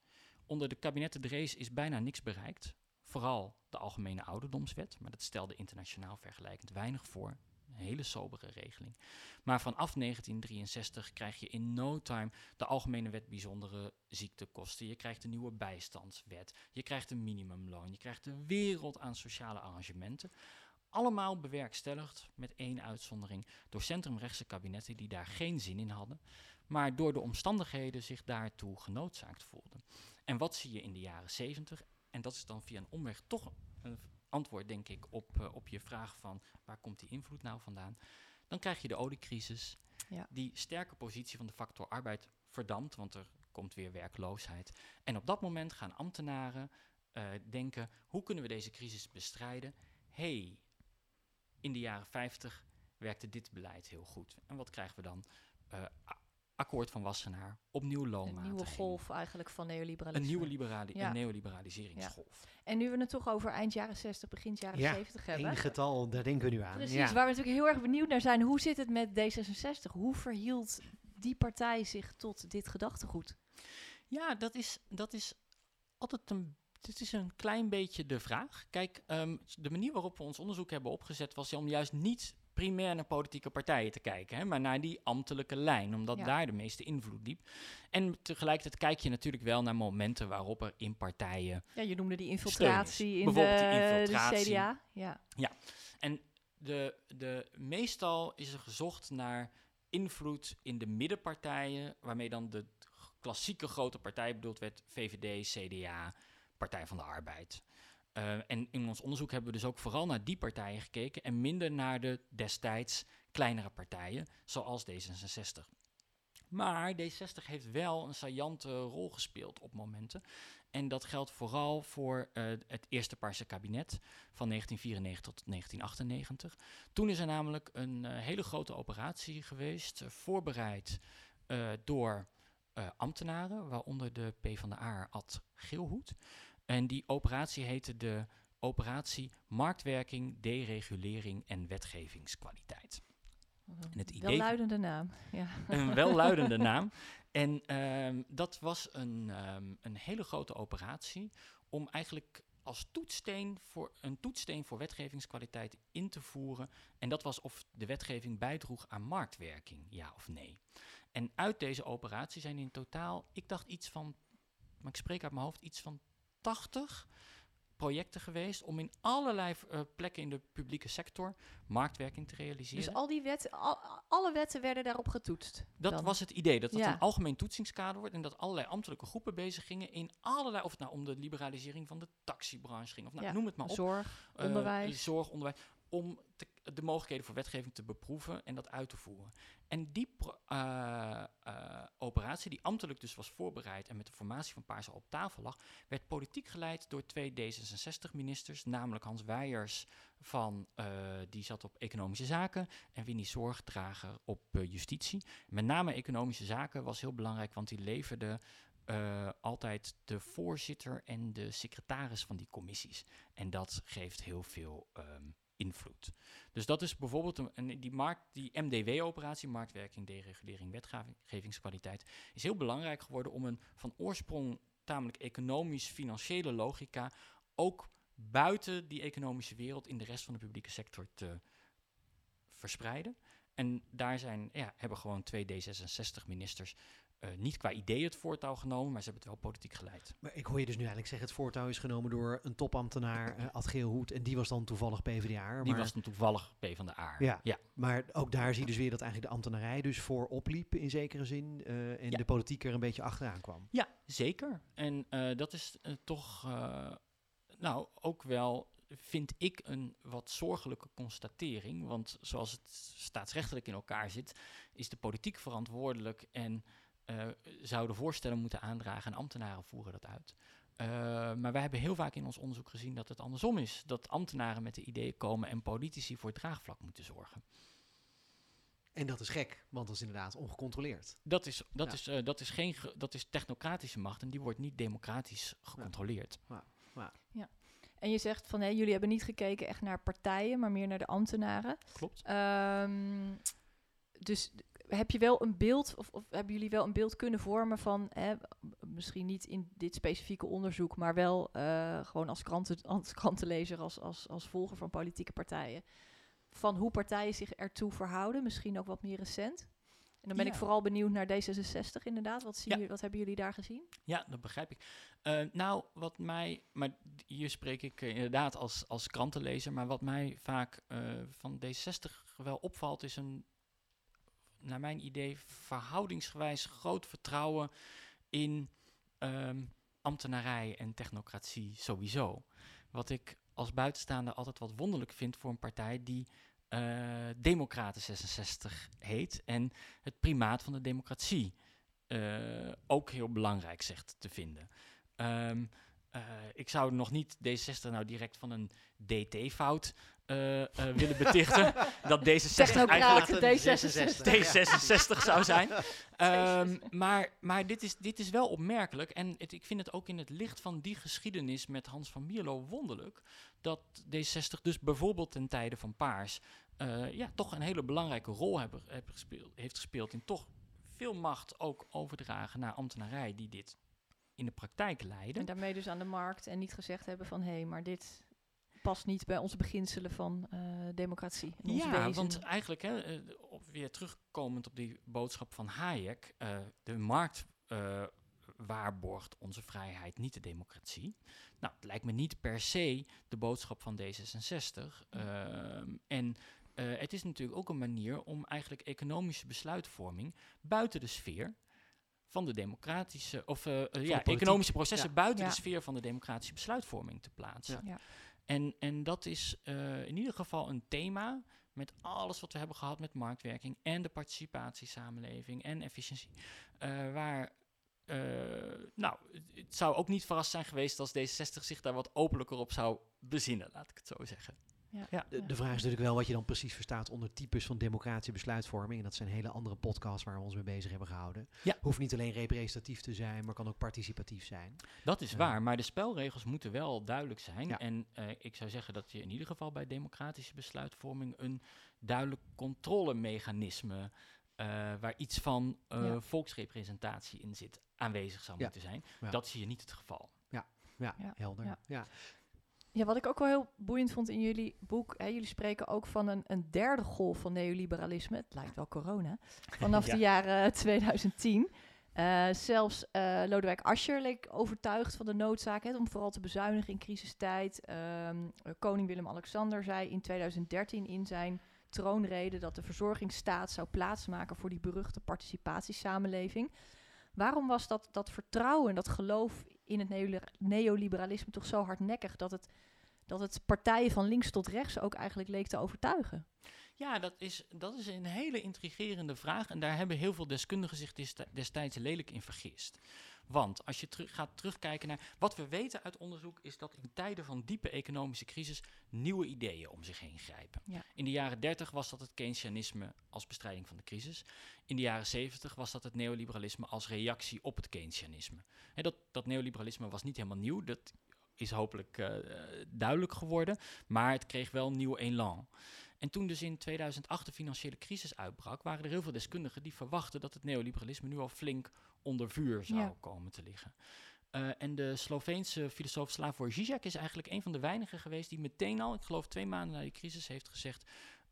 Onder de kabinetten Drees is bijna niks bereikt. Vooral de Algemene Ouderdomswet, maar dat stelde internationaal vergelijkend weinig voor. Een hele sobere regeling. Maar vanaf 1963 krijg je in no time de Algemene Wet Bijzondere Ziektekosten. Je krijgt een nieuwe bijstandswet. Je krijgt een minimumloon. Je krijgt een wereld aan sociale arrangementen. Allemaal bewerkstelligd, met één uitzondering, door centrumrechtse kabinetten die daar geen zin in hadden, maar door de omstandigheden zich daartoe genoodzaakt voelden. En wat zie je in de jaren 70? En dat is dan via een omweg toch een antwoord, denk ik, op, eh, op je vraag van waar komt die invloed nou vandaan? Dan krijg je de oliecrisis, Ja. die sterke positie van de factor arbeid verdampt, want er komt weer werkloosheid. En op dat moment gaan ambtenaren eh, denken, hoe kunnen we deze crisis bestrijden? hey, in de jaren 50 werkte dit beleid heel goed. En wat krijgen we dan? A- akkoord van Wassenaar, opnieuw Een loonmatiging. nieuwe golf eigenlijk van neoliberalisme. Een nieuwe liberali- Ja. een neoliberaliseringsgolf. En nu we het toch over eind jaren 60, begin jaren Ja, 70 hebben. Eén getal, daar denken we nu aan. Precies, Ja. waar we natuurlijk heel erg benieuwd naar zijn. Hoe zit het met D66? Hoe verhield die partij zich tot dit gedachtegoed? Ja, dat is, dat is altijd een. Dit is een klein beetje de vraag. Kijk, ehm, de manier waarop we ons onderzoek hebben opgezet was om juist niet primair naar politieke partijen te kijken, hè, maar naar die ambtelijke lijn, omdat Ja. daar de meeste invloed liep. En tegelijkertijd kijk je natuurlijk wel naar momenten waarop er in partijen Ja, je noemde die infiltratie in de, de. CDA. Ja. De, de, meestal is er gezocht naar invloed in de middenpartijen, waarmee dan de klassieke grote partij bedoeld werd, VVD, CDA, Partij van de Arbeid. Eh, en in ons onderzoek hebben we dus ook vooral naar die partijen gekeken en minder naar de destijds kleinere partijen, zoals D66. Maar D60 heeft wel een saillante rol gespeeld op momenten. En dat geldt vooral voor eh, het eerste Paarse kabinet van 1994 tot 1998. Toen is er namelijk een eh, hele grote operatie geweest, voorbereid door ambtenaren, waaronder de PvdA Ad Geelhoed. En die operatie heette de Operatie Marktwerking, Deregulering en Wetgevingskwaliteit. En het idee- Welluidende naam. Ja. Een welluidende naam. En ehm, dat was een, ehm, een hele grote operatie om eigenlijk als toetssteen voor, een toetssteen voor wetgevingskwaliteit in te voeren. En dat was of de wetgeving bijdroeg aan marktwerking, ja of nee. En uit deze operatie zijn in totaal, ik dacht iets van, maar ik spreek uit mijn hoofd, iets van 80 projecten geweest om in allerlei eh, plekken in de publieke sector marktwerking te realiseren. Dus al die wetten, al- alle wetten werden daarop getoetst. Dat dan. was het idee, dat het Ja. een algemeen toetsingskader wordt en dat allerlei ambtelijke groepen bezig gingen in allerlei, of het nou om de liberalisering van de taxibranche ging, of nou, Ja, noem het maar op. Zorg, Eh, onderwijs. zorg, onderwijs, om de mogelijkheden voor wetgeving te beproeven en dat uit te voeren. En die eh, eh, operatie, die ambtelijk dus was voorbereid en met de formatie van Paars al op tafel lag, werd politiek geleid door twee D66-ministers, namelijk Hans Weijers van, eh, die zat op economische zaken en Winnie Zorgdrager op justitie. Met name economische zaken was heel belangrijk, want die leverde altijd de voorzitter en de secretaris van die commissies. En dat geeft heel veel ehm, invloed. Dus dat is bijvoorbeeld een, die, markt, die MDW-operatie, marktwerking, deregulering, wetgevingskwaliteit, is heel belangrijk geworden om een van oorsprong tamelijk economisch-financiële logica ook buiten die economische wereld in de rest van de publieke sector te verspreiden. En daar zijn, ja, hebben gewoon twee D66-ministers eh, niet qua idee het voortouw genomen, maar ze hebben het wel politiek geleid. Maar ik hoor je dus nu eigenlijk zeggen, het voortouw is genomen door een topambtenaar, eh Ad Geelhoed, en die was dan toevallig PvdA. Die maar, was dan toevallig P van de A. Ja. ja. maar ook daar zie je dus weer dat eigenlijk de ambtenarij dus voor opliep in zekere zin eh, en Ja. de politiek er een beetje achteraan kwam. Ja, zeker. En dat is toch, nou, ook wel, vind ik, een wat zorgelijke constatering. Want zoals het staatsrechtelijk in elkaar zit, is de politiek verantwoordelijk en eh, zouden voorstellen moeten aandragen en ambtenaren voeren dat uit. Eh, maar wij hebben heel vaak in ons onderzoek gezien dat het andersom is. Dat ambtenaren met de ideeën komen en politici voor het draagvlak moeten zorgen. En dat is gek, want dat is inderdaad ongecontroleerd. Dat is, dat Ja. is, eh, dat is, geen, ge- dat is technocratische macht en die wordt niet democratisch gecontroleerd. En je zegt van, hé, jullie hebben niet gekeken echt naar partijen, maar meer naar de ambtenaren. Klopt. Ehm, dus heb je wel een beeld, of, of hebben jullie wel een beeld kunnen vormen van, hè, misschien niet in dit specifieke onderzoek, maar wel eh, gewoon als, kranten, als krantenlezer, als, als, als volger van politieke partijen, van hoe partijen zich ertoe verhouden, misschien ook wat meer recent? En dan ben ik vooral benieuwd naar D66 inderdaad. Wat, Ja. jullie, wat hebben jullie daar gezien? Ja, dat begrijp ik. Eh, nou, wat mij, maar hier spreek ik inderdaad als, als krantenlezer, maar wat mij vaak eh, van D60 wel opvalt, is een, naar mijn idee, verhoudingsgewijs groot vertrouwen in ehm, ambtenarij en technocratie sowieso. Wat ik als buitenstaander altijd wat wonderlijk vind voor een partij die eh Democraten 66 heet en het primaat van de democratie eh, ook heel belangrijk zegt te vinden. Ehm, eh, ik zou nog niet D60 nou direct van een DT-fout eh, eh, willen betichten. dat D66 eigenlijk Technocraten, D66. D66 zou zijn. Ehm, maar maar dit, is, dit is wel opmerkelijk. En het, ik vind het ook in het licht van die geschiedenis met Hans van Mierlo wonderlijk. dat D60 dus bijvoorbeeld ten tijde van Paars. eh, ja, toch een hele belangrijke rol hebben, hebben gespeeld, heeft gespeeld in toch veel macht ook overdragen naar ambtenarij die dit in de praktijk leiden. En daarmee dus aan de markt en niet gezegd hebben van... hé, hey, maar dit past niet bij onze beginselen van uh, democratie. En ons ja, wezen. want eigenlijk, hè, eh, op, weer terugkomend op die boodschap van Hayek, uh, de markt waarborgt onze vrijheid, niet de democratie. Nou, het lijkt me niet per se de boodschap van D66. Ehm, en uh, het is natuurlijk ook een manier om eigenlijk economische besluitvorming buiten de sfeer van de democratische, of uh, ja, economische processen ja. buiten ja. de sfeer van de democratische besluitvorming te plaatsen. Ja. En, en dat is uh, in ieder geval een thema met alles wat we hebben gehad met marktwerking en de participatiesamenleving en efficiëntie, waar uh, nou, het zou ook niet verrast zijn geweest als D66 zich daar wat openlijker op zou bezinnen, laat ik het zo zeggen. Ja. Ja. De, de, vraag is natuurlijk wel wat je dan precies verstaat onder types van democratische besluitvorming. En dat zijn hele andere podcasts waar we ons mee bezig hebben gehouden. Ja. Hoeft niet alleen representatief te zijn, maar kan ook participatief zijn. Dat is Uh, waar, maar de spelregels moeten wel duidelijk zijn. Ja. En uh, ik zou zeggen dat je in ieder geval bij democratische besluitvorming een duidelijk controlemechanisme uh, waar iets van uh, Ja. volksrepresentatie in zit, aanwezig zou Ja. moeten zijn. Ja. Dat zie je niet het geval. Ja, Ja. helder. Ja. Ja. Wat ik ook wel heel boeiend vond in jullie boek, hè, jullie spreken ook van een, een derde golf van neoliberalisme. Het lijkt wel corona. Vanaf Ja. de jaren 2010. Eh, zelfs eh, Lodewijk Asscher leek overtuigd van de noodzaak hè, om vooral te bezuinigen in crisistijd. Ehm, eh, koning Willem-Alexander zei in 2013 in zijn troonrede dat de verzorgingsstaat zou plaatsmaken voor die beruchte participatiesamenleving. Waarom was dat, dat vertrouwen, dat geloof in het neoli- neoliberalisme toch zo hardnekkig dat het, dat het partijen van links tot rechts ook eigenlijk leek te overtuigen? Ja, dat is, dat is een hele intrigerende vraag. En daar hebben heel veel deskundigen zich desti- destijds lelijk in vergist. Want als je terug gaat terugkijken naar wat we weten uit onderzoek, is dat in tijden van diepe economische crisis nieuwe ideeën om zich heen grijpen. Ja. In de jaren 30 was dat het Keynesianisme als bestrijding van de crisis. In de jaren 70 was dat het neoliberalisme als reactie op het Keynesianisme. Dat, dat neoliberalisme was niet helemaal nieuw. Dat is hopelijk uh, duidelijk geworden. Maar het kreeg wel een nieuw elan. En toen dus in 2008 de financiële crisis uitbrak, waren er heel veel deskundigen die verwachten dat het neoliberalisme nu al flink onder vuur zou Ja. komen te liggen. Uh, en de Sloveense filosoof Slavoj Žižek is eigenlijk een van de weinigen geweest die meteen al, ik geloof twee maanden na die crisis, heeft gezegd: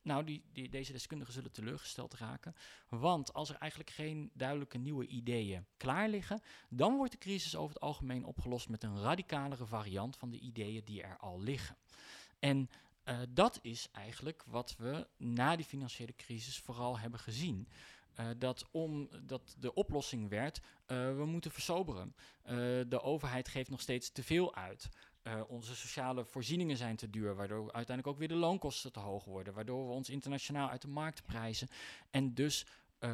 Nou, die, die, deze deskundigen zullen teleurgesteld raken. Want als er eigenlijk geen duidelijke nieuwe ideeën klaar liggen, dan wordt de crisis over het algemeen opgelost met een radicalere variant van de ideeën die er al liggen. En uh, dat is eigenlijk wat we na die financiële crisis vooral hebben gezien. Uh, dat omdat de oplossing werd, uh, we moeten versoberen. De overheid geeft nog steeds te veel uit. Onze sociale voorzieningen zijn te duur, waardoor uiteindelijk ook weer de loonkosten te hoog worden, waardoor we ons internationaal uit de markt prijzen. En dus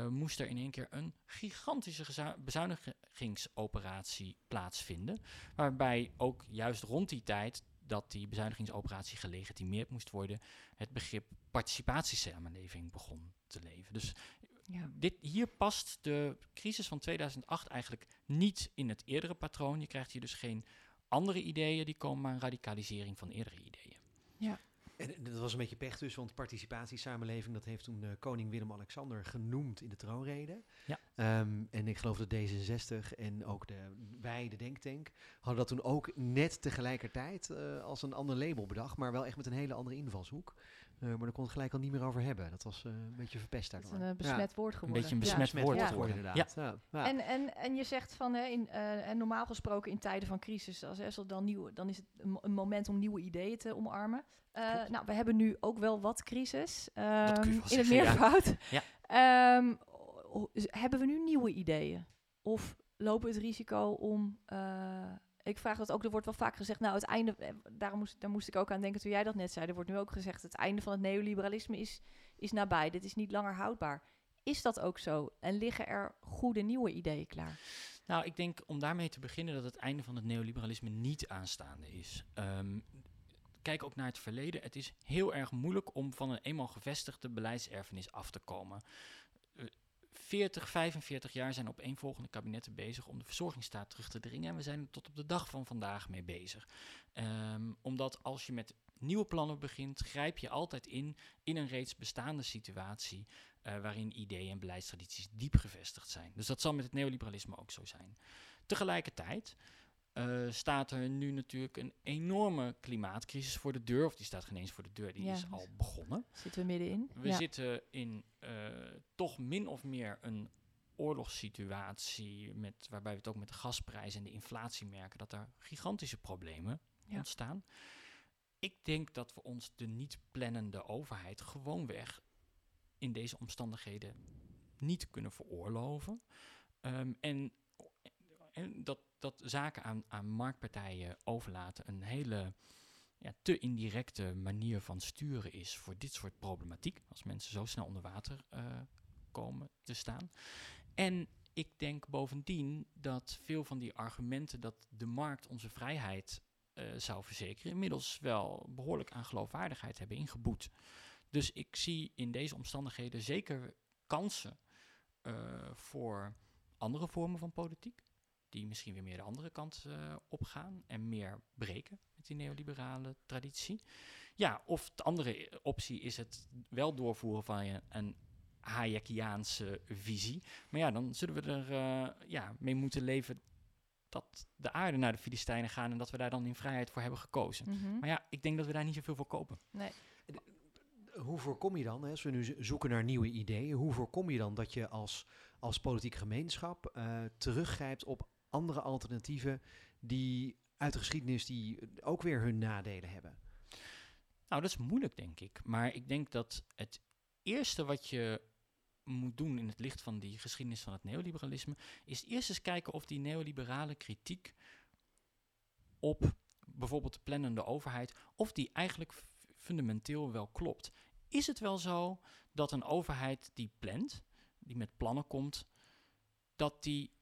moest er in één keer een gigantische bezuinigingsoperatie plaatsvinden, waarbij ook juist rond die tijd dat die bezuinigingsoperatie gelegitimeerd moest worden, het begrip participatiesamenleving begon te leven. Dus Ja. dit, hier past de crisis van 2008 eigenlijk niet in het eerdere patroon. Je krijgt hier dus geen andere ideeën, die komen maar een radicalisering van eerdere ideeën. En dat was een beetje pech dus, want participatiesamenleving, dat heeft toen uh, koning Willem-Alexander genoemd in de troonrede. Ja. Um, en ik geloof dat D66 en ook de, wij, de Denktank, hadden dat toen ook net tegelijkertijd uh, als een ander label bedacht, maar wel echt met een hele andere invalshoek. Uh, maar daar kon het gelijk al niet meer over hebben. Dat was een beetje verpest daardoor. Het is een besmet ja. woord geworden. Een beetje een besmet ja. woord ja. geworden, inderdaad. Ja. Ja. En, en, en je zegt van, hè, in, en normaal gesproken in tijden van crisis, als, als dan, nieuw, dan is het een, een moment om nieuwe ideeën te omarmen. Uh, nou, we hebben nu ook wel wat crisis um, in het meervoud. Ja. Um, hebben we nu nieuwe ideeën? Of lopen we het risico om... Uh, ik vraag dat ook, er wordt wel vaak gezegd... nou, het einde, daar moest, daar moest ik ook aan denken toen jij dat net zei. Er wordt nu ook gezegd, het einde van het neoliberalisme is, is nabij. Dit is niet langer houdbaar. Is dat ook zo? En liggen er goede nieuwe ideeën klaar? Nou, ik denk om daarmee te beginnen dat het einde van het neoliberalisme niet aanstaande is. Um, kijk ook naar het verleden. Het is heel erg moeilijk om van een eenmaal gevestigde beleidserfenis af te komen. Uh, 40, 45 jaar zijn opeenvolgende kabinetten bezig om de verzorgingsstaat terug te dringen. En we zijn er tot op de dag van vandaag mee bezig. Um, omdat als je met nieuwe plannen begint, grijp je altijd in in een reeds bestaande situatie. eh, waarin ideeën en beleidstradities diep gevestigd zijn. Dus dat zal met het neoliberalisme ook zo zijn. Tegelijkertijd eh, staat er nu natuurlijk een enorme klimaatcrisis voor de deur. Of die staat geen eens voor de deur, die Ja, is al begonnen. Zitten we middenin? We ja. zitten in eh, toch min of meer een oorlogssituatie, met, waarbij we het ook met de gasprijs en de inflatie merken dat er gigantische problemen Ja. ontstaan. Ik denk dat we ons de niet plannende overheid gewoonweg in deze omstandigheden niet kunnen veroorloven. Ehm, en, en dat, dat zaken aan, aan marktpartijen overlaten een hele ja, te indirecte manier van sturen is voor dit soort problematiek. Als mensen zo snel onder water eh, komen te staan. En ik denk bovendien dat veel van die argumenten dat de markt onze vrijheid eh, zou verzekeren, inmiddels wel behoorlijk aan geloofwaardigheid hebben ingeboet. Dus ik zie in deze omstandigheden zeker kansen eh, voor andere vormen van politiek. Die misschien weer meer de andere kant eh, opgaan en meer breken met die neoliberale traditie. Ja, of de andere optie is het wel doorvoeren van je- een Hayekiaanse visie. Maar ja, dan zullen we er eh, ja, mee moeten leven dat de aarde naar de Filistijnen gaan en dat we daar dan in vrijheid voor hebben gekozen. Mhm. Maar ja, ik denk dat we daar niet zoveel voor kopen. Nee. Hoe voorkom je dan, hè, als we nu zo- zoeken naar nieuwe ideeën, hoe voorkom je dan dat je als, als politieke gemeenschap eh, teruggrijpt op andere alternatieven die uit de geschiedenis die ook weer hun nadelen hebben? Nou, dat is moeilijk, denk ik. Maar ik denk dat het eerste wat je moet doen in het licht van die geschiedenis van het neoliberalisme, is eerst eens kijken of die neoliberale kritiek op bijvoorbeeld de plannende overheid, of die eigenlijk fundamenteel wel klopt. Is het wel zo dat een overheid die plant, die met plannen komt, dat die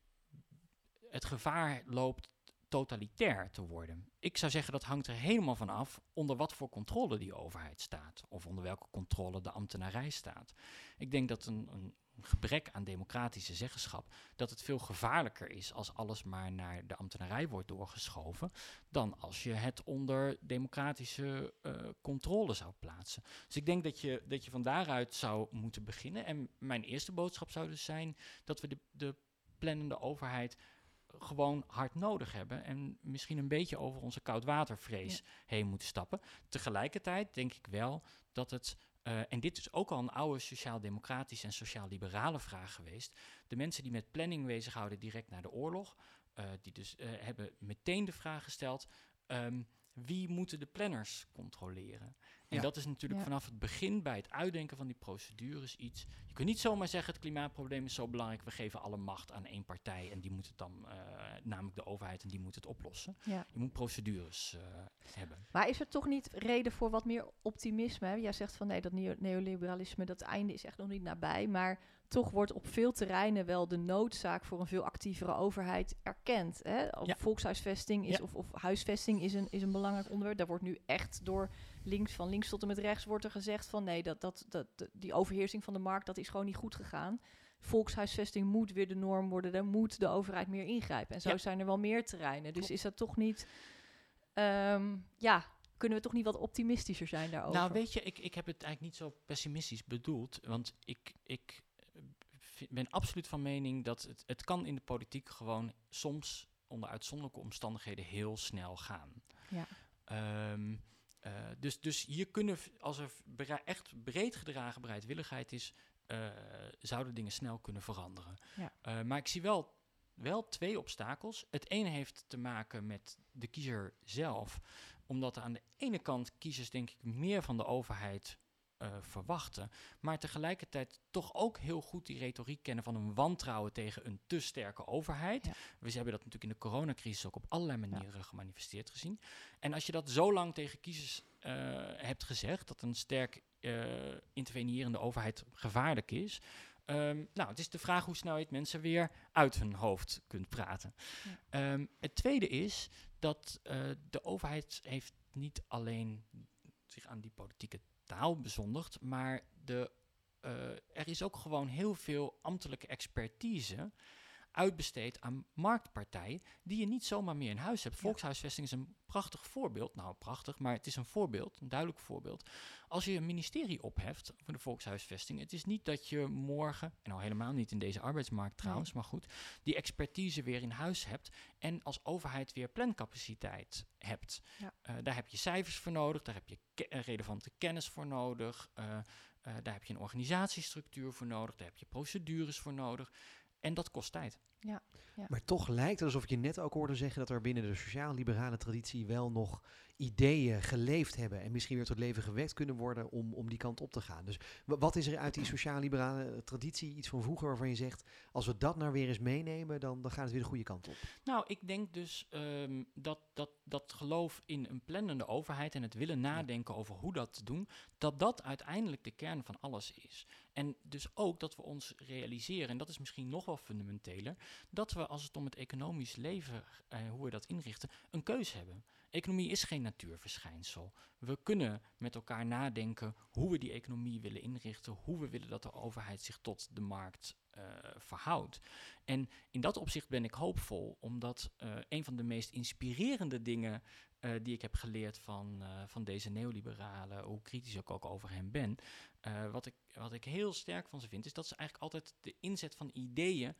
het gevaar loopt totalitair te worden. Ik zou zeggen dat hangt er helemaal van af onder wat voor controle die overheid staat. Of onder welke controle de ambtenarij staat. Ik denk dat een, een gebrek aan democratische zeggenschap, dat het veel gevaarlijker is als alles maar naar de ambtenarij wordt doorgeschoven, dan als je het onder democratische eh, controle zou plaatsen. Dus ik denk dat je, dat je van daaruit zou moeten beginnen. En mijn eerste boodschap zou dus zijn dat we de, de plannende overheid gewoon hard nodig hebben en misschien een beetje over onze koudwatervrees heen moeten stappen. Tegelijkertijd denk ik wel dat het, eh, en dit is ook al een oude sociaal-democratische en sociaal-liberale vraag geweest, de mensen die met planning bezighouden direct na de oorlog, eh, die dus eh, hebben meteen de vraag gesteld, ehm, wie moeten de planners controleren? En Ja. dat is natuurlijk Ja. vanaf het begin bij het uitdenken van die procedures iets. Je kunt niet zomaar zeggen het klimaatprobleem is zo belangrijk, we geven alle macht aan één partij en die moet het dan, eh, namelijk de overheid, en die moet het oplossen. Ja. Je moet procedures eh, hebben. Maar is er toch niet reden voor wat meer optimisme? hè? Jij zegt van nee, dat neo- neoliberalisme, dat einde is echt nog niet nabij. Maar toch wordt op veel terreinen wel de noodzaak voor een veel actievere overheid erkend. Hè? Ja. Volkshuisvesting is, Ja. of, of huisvesting is een, is een belangrijk onderwerp. Daar wordt nu echt door links, van links tot en met rechts, wordt er gezegd van nee, dat, dat, dat, die overheersing van de markt, dat is gewoon niet goed gegaan. Volkshuisvesting moet weer de norm worden, daar moet de overheid meer ingrijpen. En zo Ja. zijn er wel meer terreinen. Dus is dat toch niet, ehm, ja, kunnen we toch niet wat optimistischer zijn daarover? Nou, weet je, ik, ik heb het eigenlijk niet zo pessimistisch bedoeld. Want ik, ik ben absoluut van mening dat het, het kan in de politiek gewoon soms onder uitzonderlijke omstandigheden heel snel gaan. Ja. Ehm, eh, dus, dus hier kunnen, als er echt breed gedragen bereidwilligheid is, eh, zouden dingen snel kunnen veranderen. Ja. Eh, maar ik zie wel, wel twee obstakels. Het ene heeft te maken met de kiezer zelf omdat er aan de ene kant kiezers denk ik meer van de overheid eh, verwachten, maar tegelijkertijd toch ook heel goed die retoriek kennen van een wantrouwen tegen een te sterke overheid. Ja. We hebben dat natuurlijk in de coronacrisis ook op allerlei manieren gemanifesteerd gezien. En als je dat zo lang tegen kiezers eh, hebt gezegd, dat een sterk eh, intervenierende overheid gevaarlijk is, ehm, nou, het is de vraag hoe snel je het mensen weer uit hun hoofd kunt praten. Ja. Ehm, het tweede is dat de overheid heeft niet alleen zich aan die politieke taal bezondigd, maar de, eh, er is ook gewoon heel veel ambtelijke expertise uitbesteed aan marktpartijen die je niet zomaar meer in huis hebt. Volkshuisvesting is een prachtig voorbeeld. Nou, prachtig, maar het is een voorbeeld, een duidelijk voorbeeld. Als je een ministerie opheft voor de volkshuisvesting, het is niet dat je morgen, en al helemaal niet in deze arbeidsmarkt trouwens, maar goed, die expertise weer in huis hebt en als overheid weer plancapaciteit hebt. Ja. Eh, daar heb je cijfers voor nodig, daar heb je ke- eh, relevante kennis voor nodig, eh, daar heb je een organisatiestructuur voor nodig, daar heb je procedures voor nodig. En dat kost tijd. Maar toch lijkt het alsof je net ook hoorde zeggen dat er binnen de sociaal-liberale traditie wel nog ideeën geleefd hebben en misschien weer tot leven gewekt kunnen worden om, om die kant op te gaan. Dus wa- wat is er uit die sociaal-liberale traditie, iets van vroeger waarvan je zegt, als we dat nou weer eens meenemen, dan, dan gaat het weer de goede kant op. Nou, ik denk dus ehm, dat, dat dat geloof in een plannende overheid en het willen nadenken over hoe dat te doen, dat dat uiteindelijk de kern van alles is. En dus ook dat we ons realiseren, en dat is misschien nog wel fundamenteler, dat we als het om het economisch leven, eh, hoe we dat inrichten, een keuze hebben. Economie is geen natuurverschijnsel. We kunnen met elkaar nadenken hoe we die economie willen inrichten, hoe we willen dat de overheid zich tot de markt eh, verhoudt. En in dat opzicht ben ik hoopvol, omdat eh, een van de meest inspirerende dingen die ik heb geleerd van, van deze neoliberalen, hoe kritisch ik ook over hen ben, wat, ik, wat ik heel sterk van ze vind, is dat ze eigenlijk altijd de inzet van ideeën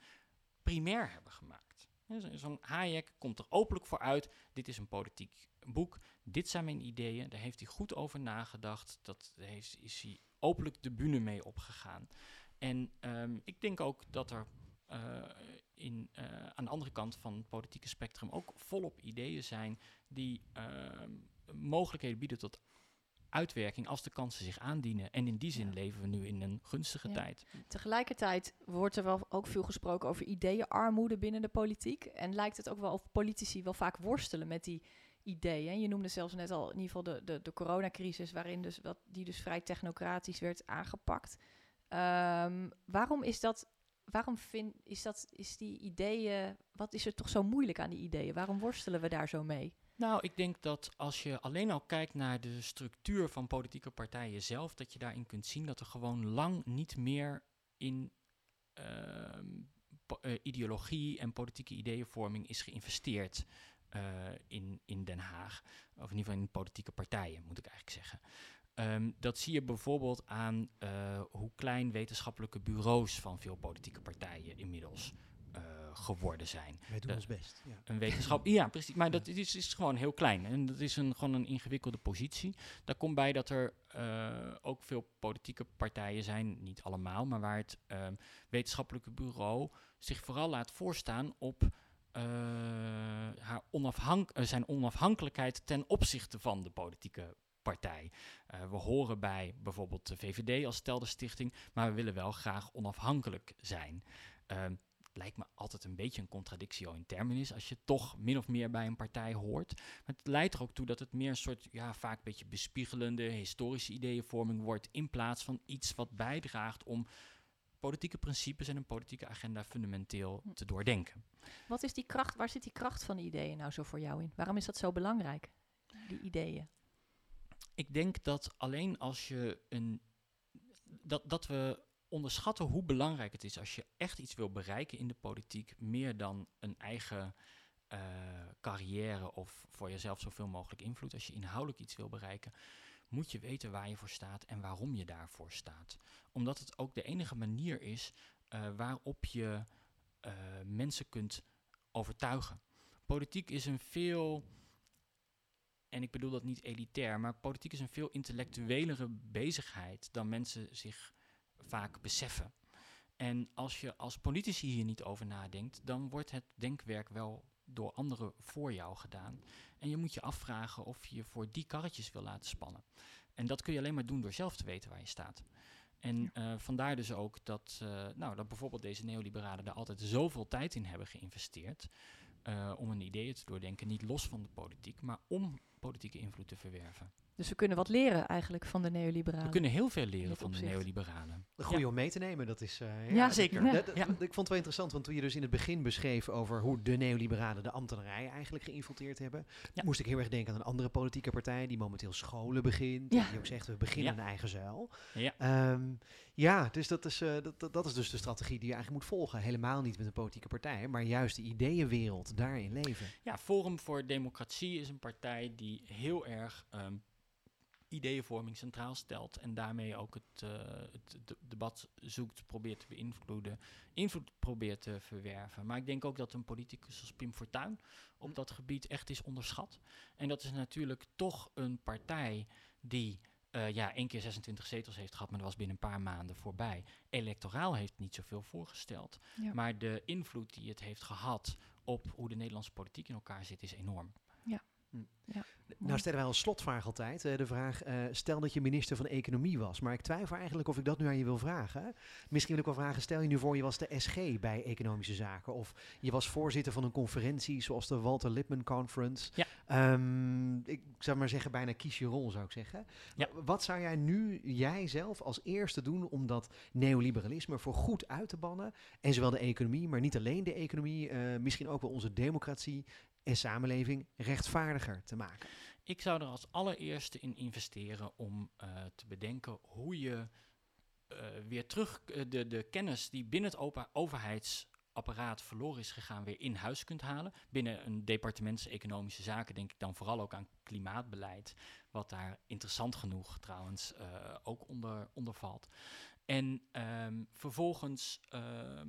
primair hebben gemaakt. Zo'n Hayek komt er openlijk voor uit, dit is een politiek boek, dit zijn mijn ideeën, daar heeft hij goed over nagedacht, dat heeft, is hij openlijk de bühne mee opgegaan. En ehm, ik denk ook dat er eh, in, eh, aan de andere kant van het politieke spectrum ook volop ideeën zijn die ehm, mogelijkheden bieden tot uitwerking als de kansen zich aandienen. En in die zin Ja. leven we nu in een gunstige Ja. tijd. Tegelijkertijd wordt er wel ook veel gesproken over ideeënarmoede binnen de politiek. En lijkt het ook wel of politici wel vaak worstelen met die ideeën. Je noemde zelfs net al in ieder geval de, de, de coronacrisis, waarin dus wat, die dus vrij technocratisch werd aangepakt. Ehm, waarom is dat? Waarom vind, is, dat, is die ideeën, wat is er toch zo moeilijk aan die ideeën? Waarom worstelen we daar zo mee? Nou, ik denk dat als je alleen al kijkt naar de structuur van politieke partijen zelf, dat je daarin kunt zien dat er gewoon lang niet meer in ehm, eh, ideologie en politieke ideeënvorming is geïnvesteerd eh, in, in Den Haag. Of in ieder geval in politieke partijen, moet ik eigenlijk zeggen. Ehm, dat zie je bijvoorbeeld aan eh, hoe klein wetenschappelijke bureaus van veel politieke partijen inmiddels geworden zijn Wij doen ons best. Ja. een wetenschap. Ja, precies. Maar dat is, is gewoon heel klein. En dat is een, gewoon een ingewikkelde positie. Daar komt bij dat er eh, ook veel politieke partijen zijn, niet allemaal, maar waar het ehm, wetenschappelijke bureau zich vooral laat voorstaan op eh, haar onafhank eh, zijn onafhankelijkheid ten opzichte van de politieke partij. We horen bij bijvoorbeeld de VVD als stelderstichting, maar we willen wel graag onafhankelijk zijn. Ehm, lijkt me altijd een beetje een contradictio in terminis als je toch min of meer bij een partij hoort. Maar het leidt er ook toe dat het meer een soort, ja, vaak een beetje bespiegelende historische ideeënvorming wordt in plaats van iets wat bijdraagt om politieke principes en een politieke agenda fundamenteel te doordenken. Wat is die kracht, waar zit die kracht van die ideeën nou zo voor jou in? Waarom is dat zo belangrijk, die ideeën? Ik denk dat alleen als je een. Dat, dat we onderschatten hoe belangrijk het is als je echt iets wil bereiken in de politiek, meer dan een eigen eh, carrière of voor jezelf zoveel mogelijk invloed. Als je inhoudelijk iets wil bereiken, moet je weten waar je voor staat en waarom je daarvoor staat. Omdat het ook de enige manier is eh, waarop je eh, mensen kunt overtuigen. Politiek is een veel en ik bedoel dat niet elitair, maar politiek is een veel intellectuelere bezigheid dan mensen zich vaak beseffen. En als je als politici hier niet over nadenkt, dan wordt het denkwerk wel door anderen voor jou gedaan. En je moet je afvragen of je voor die karretjes wil laten spannen. En dat kun je alleen maar doen door zelf te weten waar je staat. En eh, vandaar dus ook dat, eh, nou, dat bijvoorbeeld deze neoliberalen er altijd zoveel tijd in hebben geïnvesteerd. eh, om hun ideeën te doordenken, niet los van de politiek, maar om politieke invloed te verwerven. Dus we kunnen wat leren eigenlijk van de neoliberalen. We kunnen heel veel leren van de neoliberalen. Een goede om mee te nemen, dat is... eh, Ja, zeker. Ja. Dat- dat- Ja. Ik vond het wel interessant, want toen je dus in het begin beschreef over hoe de neoliberalen de ambtenarij eigenlijk geïnfiltreerd hebben, Ja. moest ik heel erg denken aan een andere politieke partij die momenteel scholen begint. Ja. en Die ook zegt, we beginnen Ja. een eigen zuil. Ja. Ehm, ja, dus dat is, eh, dat, dat, dat is dus de strategie die je eigenlijk moet volgen. Helemaal niet met een politieke partij, maar juist de ideeënwereld daarin leven. Ja, Forum voor Democratie is een partij die heel erg ehm, ideeënvorming centraal stelt en daarmee ook het, eh, het de- debat zoekt, probeert te beïnvloeden, invloed probeert te verwerven. Maar ik denk ook dat een politicus als Pim Fortuyn op dat gebied echt is onderschat. En dat is natuurlijk toch een partij die eh, ja, één keer 26 zetels heeft gehad, maar dat was binnen een paar maanden voorbij. Electoraal heeft niet zoveel voorgesteld. Ja. Maar de invloed die het heeft gehad op hoe de Nederlandse politiek in elkaar zit, is enorm. Nou stellen wij als slotvraag altijd eh, de vraag, eh, stel dat je minister van Economie was, maar ik twijfel eigenlijk of ik dat nu aan je wil vragen. Misschien wil ik wel vragen, stel je nu voor je was de SG bij Economische Zaken of je was voorzitter van een conferentie zoals de Walter Lippmann Conference. Ja. Ehm, ik zou maar zeggen, bijna kies je rol zou ik zeggen. Ja. Wa- Wat zou jij nu, jij zelf, als eerste doen om dat neoliberalisme voor goed uit te bannen? En zowel de economie, maar niet alleen de economie, eh, misschien ook wel onze democratie en samenleving rechtvaardiger te maken. Ik zou er als allereerste in investeren om eh, te bedenken hoe je eh, weer terug eh, de, de kennis die binnen het opa- overheidsapparaat verloren is gegaan, weer in huis kunt halen. Binnen een departement economische zaken denk ik dan vooral ook aan klimaatbeleid, wat daar interessant genoeg trouwens ook onder, onder valt. En ehm, vervolgens ehm,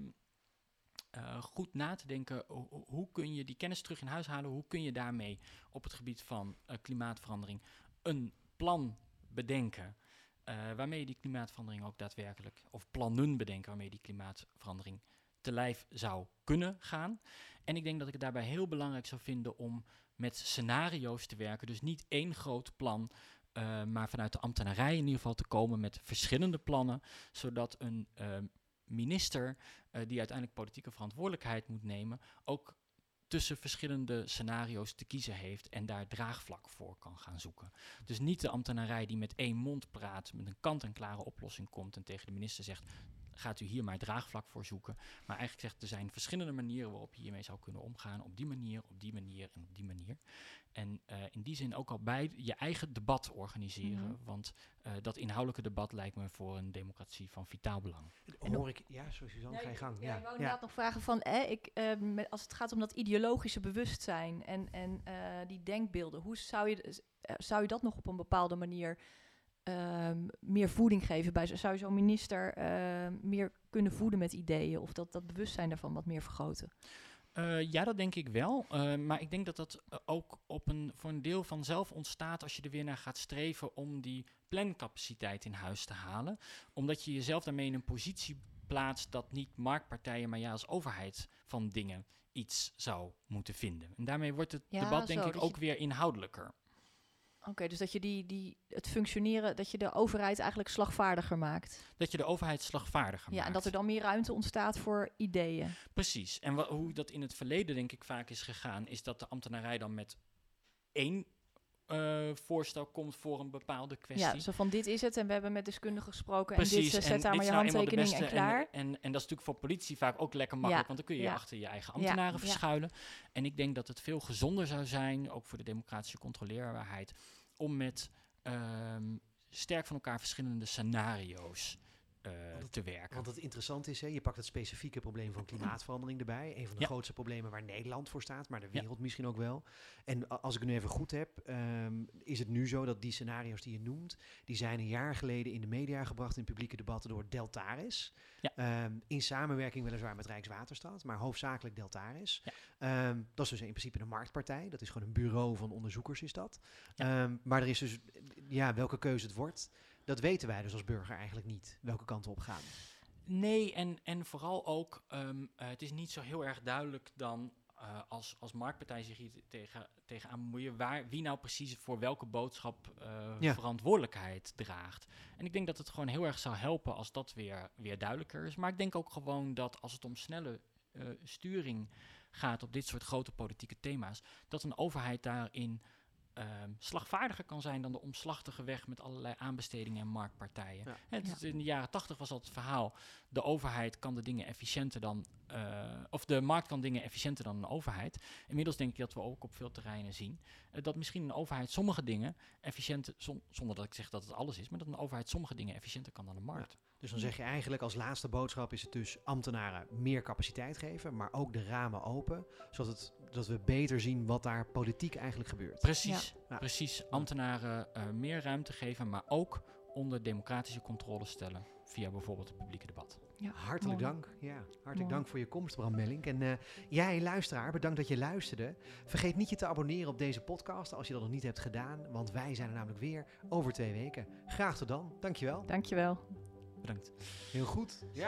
eh, goed na te denken, ho- ho- hoe kun je die kennis terug in huis halen? Hoe kun je daarmee op het gebied van eh, klimaatverandering een plan bedenken eh, waarmee je die klimaatverandering ook daadwerkelijk, of plannen bedenken waarmee die klimaatverandering te lijf zou kunnen gaan. En ik denk dat ik het daarbij heel belangrijk zou vinden om met scenario's te werken. Dus niet één groot plan, maar vanuit de ambtenarij in ieder geval te komen met verschillende plannen, zodat een eh, minister eh, die uiteindelijk politieke verantwoordelijkheid moet nemen, ook tussen verschillende scenario's te kiezen heeft en daar draagvlak voor kan gaan zoeken. Dus niet de ambtenarij die met één mond praat, met een kant-en-klare oplossing komt en tegen de minister zegt, gaat u hier maar draagvlak voor zoeken. Maar eigenlijk zegt, er zijn verschillende manieren waarop je hiermee zou kunnen omgaan. Op die manier, op die manier en op die manier. En eh, in die zin ook al bij je eigen debat organiseren. Mhm. Want eh, dat inhoudelijke debat lijkt me voor een democratie van vitaal belang. En Hoor ik, ja, sorry Suzanne, ga je gang. Ja, Ja, ik wou ja. inderdaad nog vragen van, eh, ik, eh, met, als het gaat om dat ideologische bewustzijn en, en eh, die denkbeelden, hoe zou je, zou je dat nog op een bepaalde manier ehm, meer voeding geven? Bij, zo- zou je zo'n minister ehm, meer kunnen voeden met ideeën of dat, dat bewustzijn daarvan wat meer vergroten? Eh, ja, dat denk ik wel. Eh, maar ik denk dat dat eh, ook op een, voor een deel vanzelf ontstaat als je er weer naar gaat streven om die plancapaciteit in huis te halen. Omdat je jezelf daarmee in een positie plaatst dat niet marktpartijen, maar jij als overheid van dingen iets zou moeten vinden. En daarmee wordt het Ja, debat denk zo, ik je- ook weer inhoudelijker. Oké, dus dat je die, die, het functioneren, dat je de overheid eigenlijk slagvaardiger maakt. Dat je de overheid slagvaardiger Ja, maakt. en dat er dan meer ruimte ontstaat voor ideeën. Precies. En hoe dat in het verleden denk ik vaak is gegaan, is dat de ambtenarij dan met één eh, voorstel komt voor een bepaalde kwestie. Ja, zo van dit is het en we hebben met deskundigen gesproken Precies. en dit eh, zet en daar dit maar je nou handtekening en klaar. En, en, en dat is natuurlijk voor politie vaak ook lekker makkelijk, Ja, want dan kun je ja. achter je eigen ambtenaren ja. verschuilen. En ik denk dat het veel gezonder zou zijn, ook voor de democratische controleerbaarheid, om met ehm, sterk van elkaar verschillende scenario's het- te werken. Want het interessant is, hè, je pakt het specifieke probleem van klimaatverandering erbij. Een van de Ja. grootste problemen waar Nederland voor staat, maar de Ja. wereld misschien ook wel. En als ik het nu even goed heb, ehm, is het nu zo dat die scenario's die je noemt, die zijn een jaar geleden in de media gebracht in publieke debatten door Deltaris. Ja. Ehm, in samenwerking weliswaar met Rijkswaterstaat, maar hoofdzakelijk Deltaris. Ja. Ehm, dat is dus in principe een marktpartij. Dat is gewoon een bureau van onderzoekers is dat. Maar er is dus, ja, welke keuze het wordt, dat weten wij dus als burger eigenlijk niet. Welke kant we op gaan. Nee, en, en vooral ook, ehm, eh, het is niet zo heel erg duidelijk dan eh, als, als marktpartij zich hier te- tegen, tegenaan bemoeien, waar, wie nou precies voor welke boodschap eh, Ja. verantwoordelijkheid draagt. En ik denk dat het gewoon heel erg zou helpen als dat weer, weer duidelijker is. Maar ik denk ook gewoon dat als het om snelle sturing gaat op dit soort grote politieke thema's, dat een overheid daarin ehm, slagvaardiger kan zijn dan de omslachtige weg met allerlei aanbestedingen en marktpartijen. Ja. Het Ja. is In de jaren tachtig was al het verhaal, de overheid kan de dingen efficiënter dan, eh, of de markt kan dingen efficiënter dan een overheid. Inmiddels denk ik dat we ook op veel terreinen zien eh, dat misschien een overheid sommige dingen efficiënter, zon- zonder dat ik zeg dat het alles is, maar dat een overheid sommige dingen efficiënter kan dan de markt. Dus dan zeg je eigenlijk als laatste boodschap is het dus ambtenaren meer capaciteit geven, maar ook de ramen open, zodat het, dat we beter zien wat daar politiek eigenlijk gebeurt. Precies, Ja. precies. Ambtenaren eh, meer ruimte geven, maar ook onder democratische controle stellen via bijvoorbeeld het publieke debat. Ja, Hartelijk mooi. dank. Ja, hartelijk Mooi. dank voor je komst, Bram Mellink. En eh, jij, luisteraar, bedankt dat je luisterde. Vergeet niet je te abonneren op deze podcast als je dat nog niet hebt gedaan, want wij zijn er namelijk weer over twee weken. Graag tot dan. Dankjewel. Dankjewel. Bedankt. Heel goed. Zo.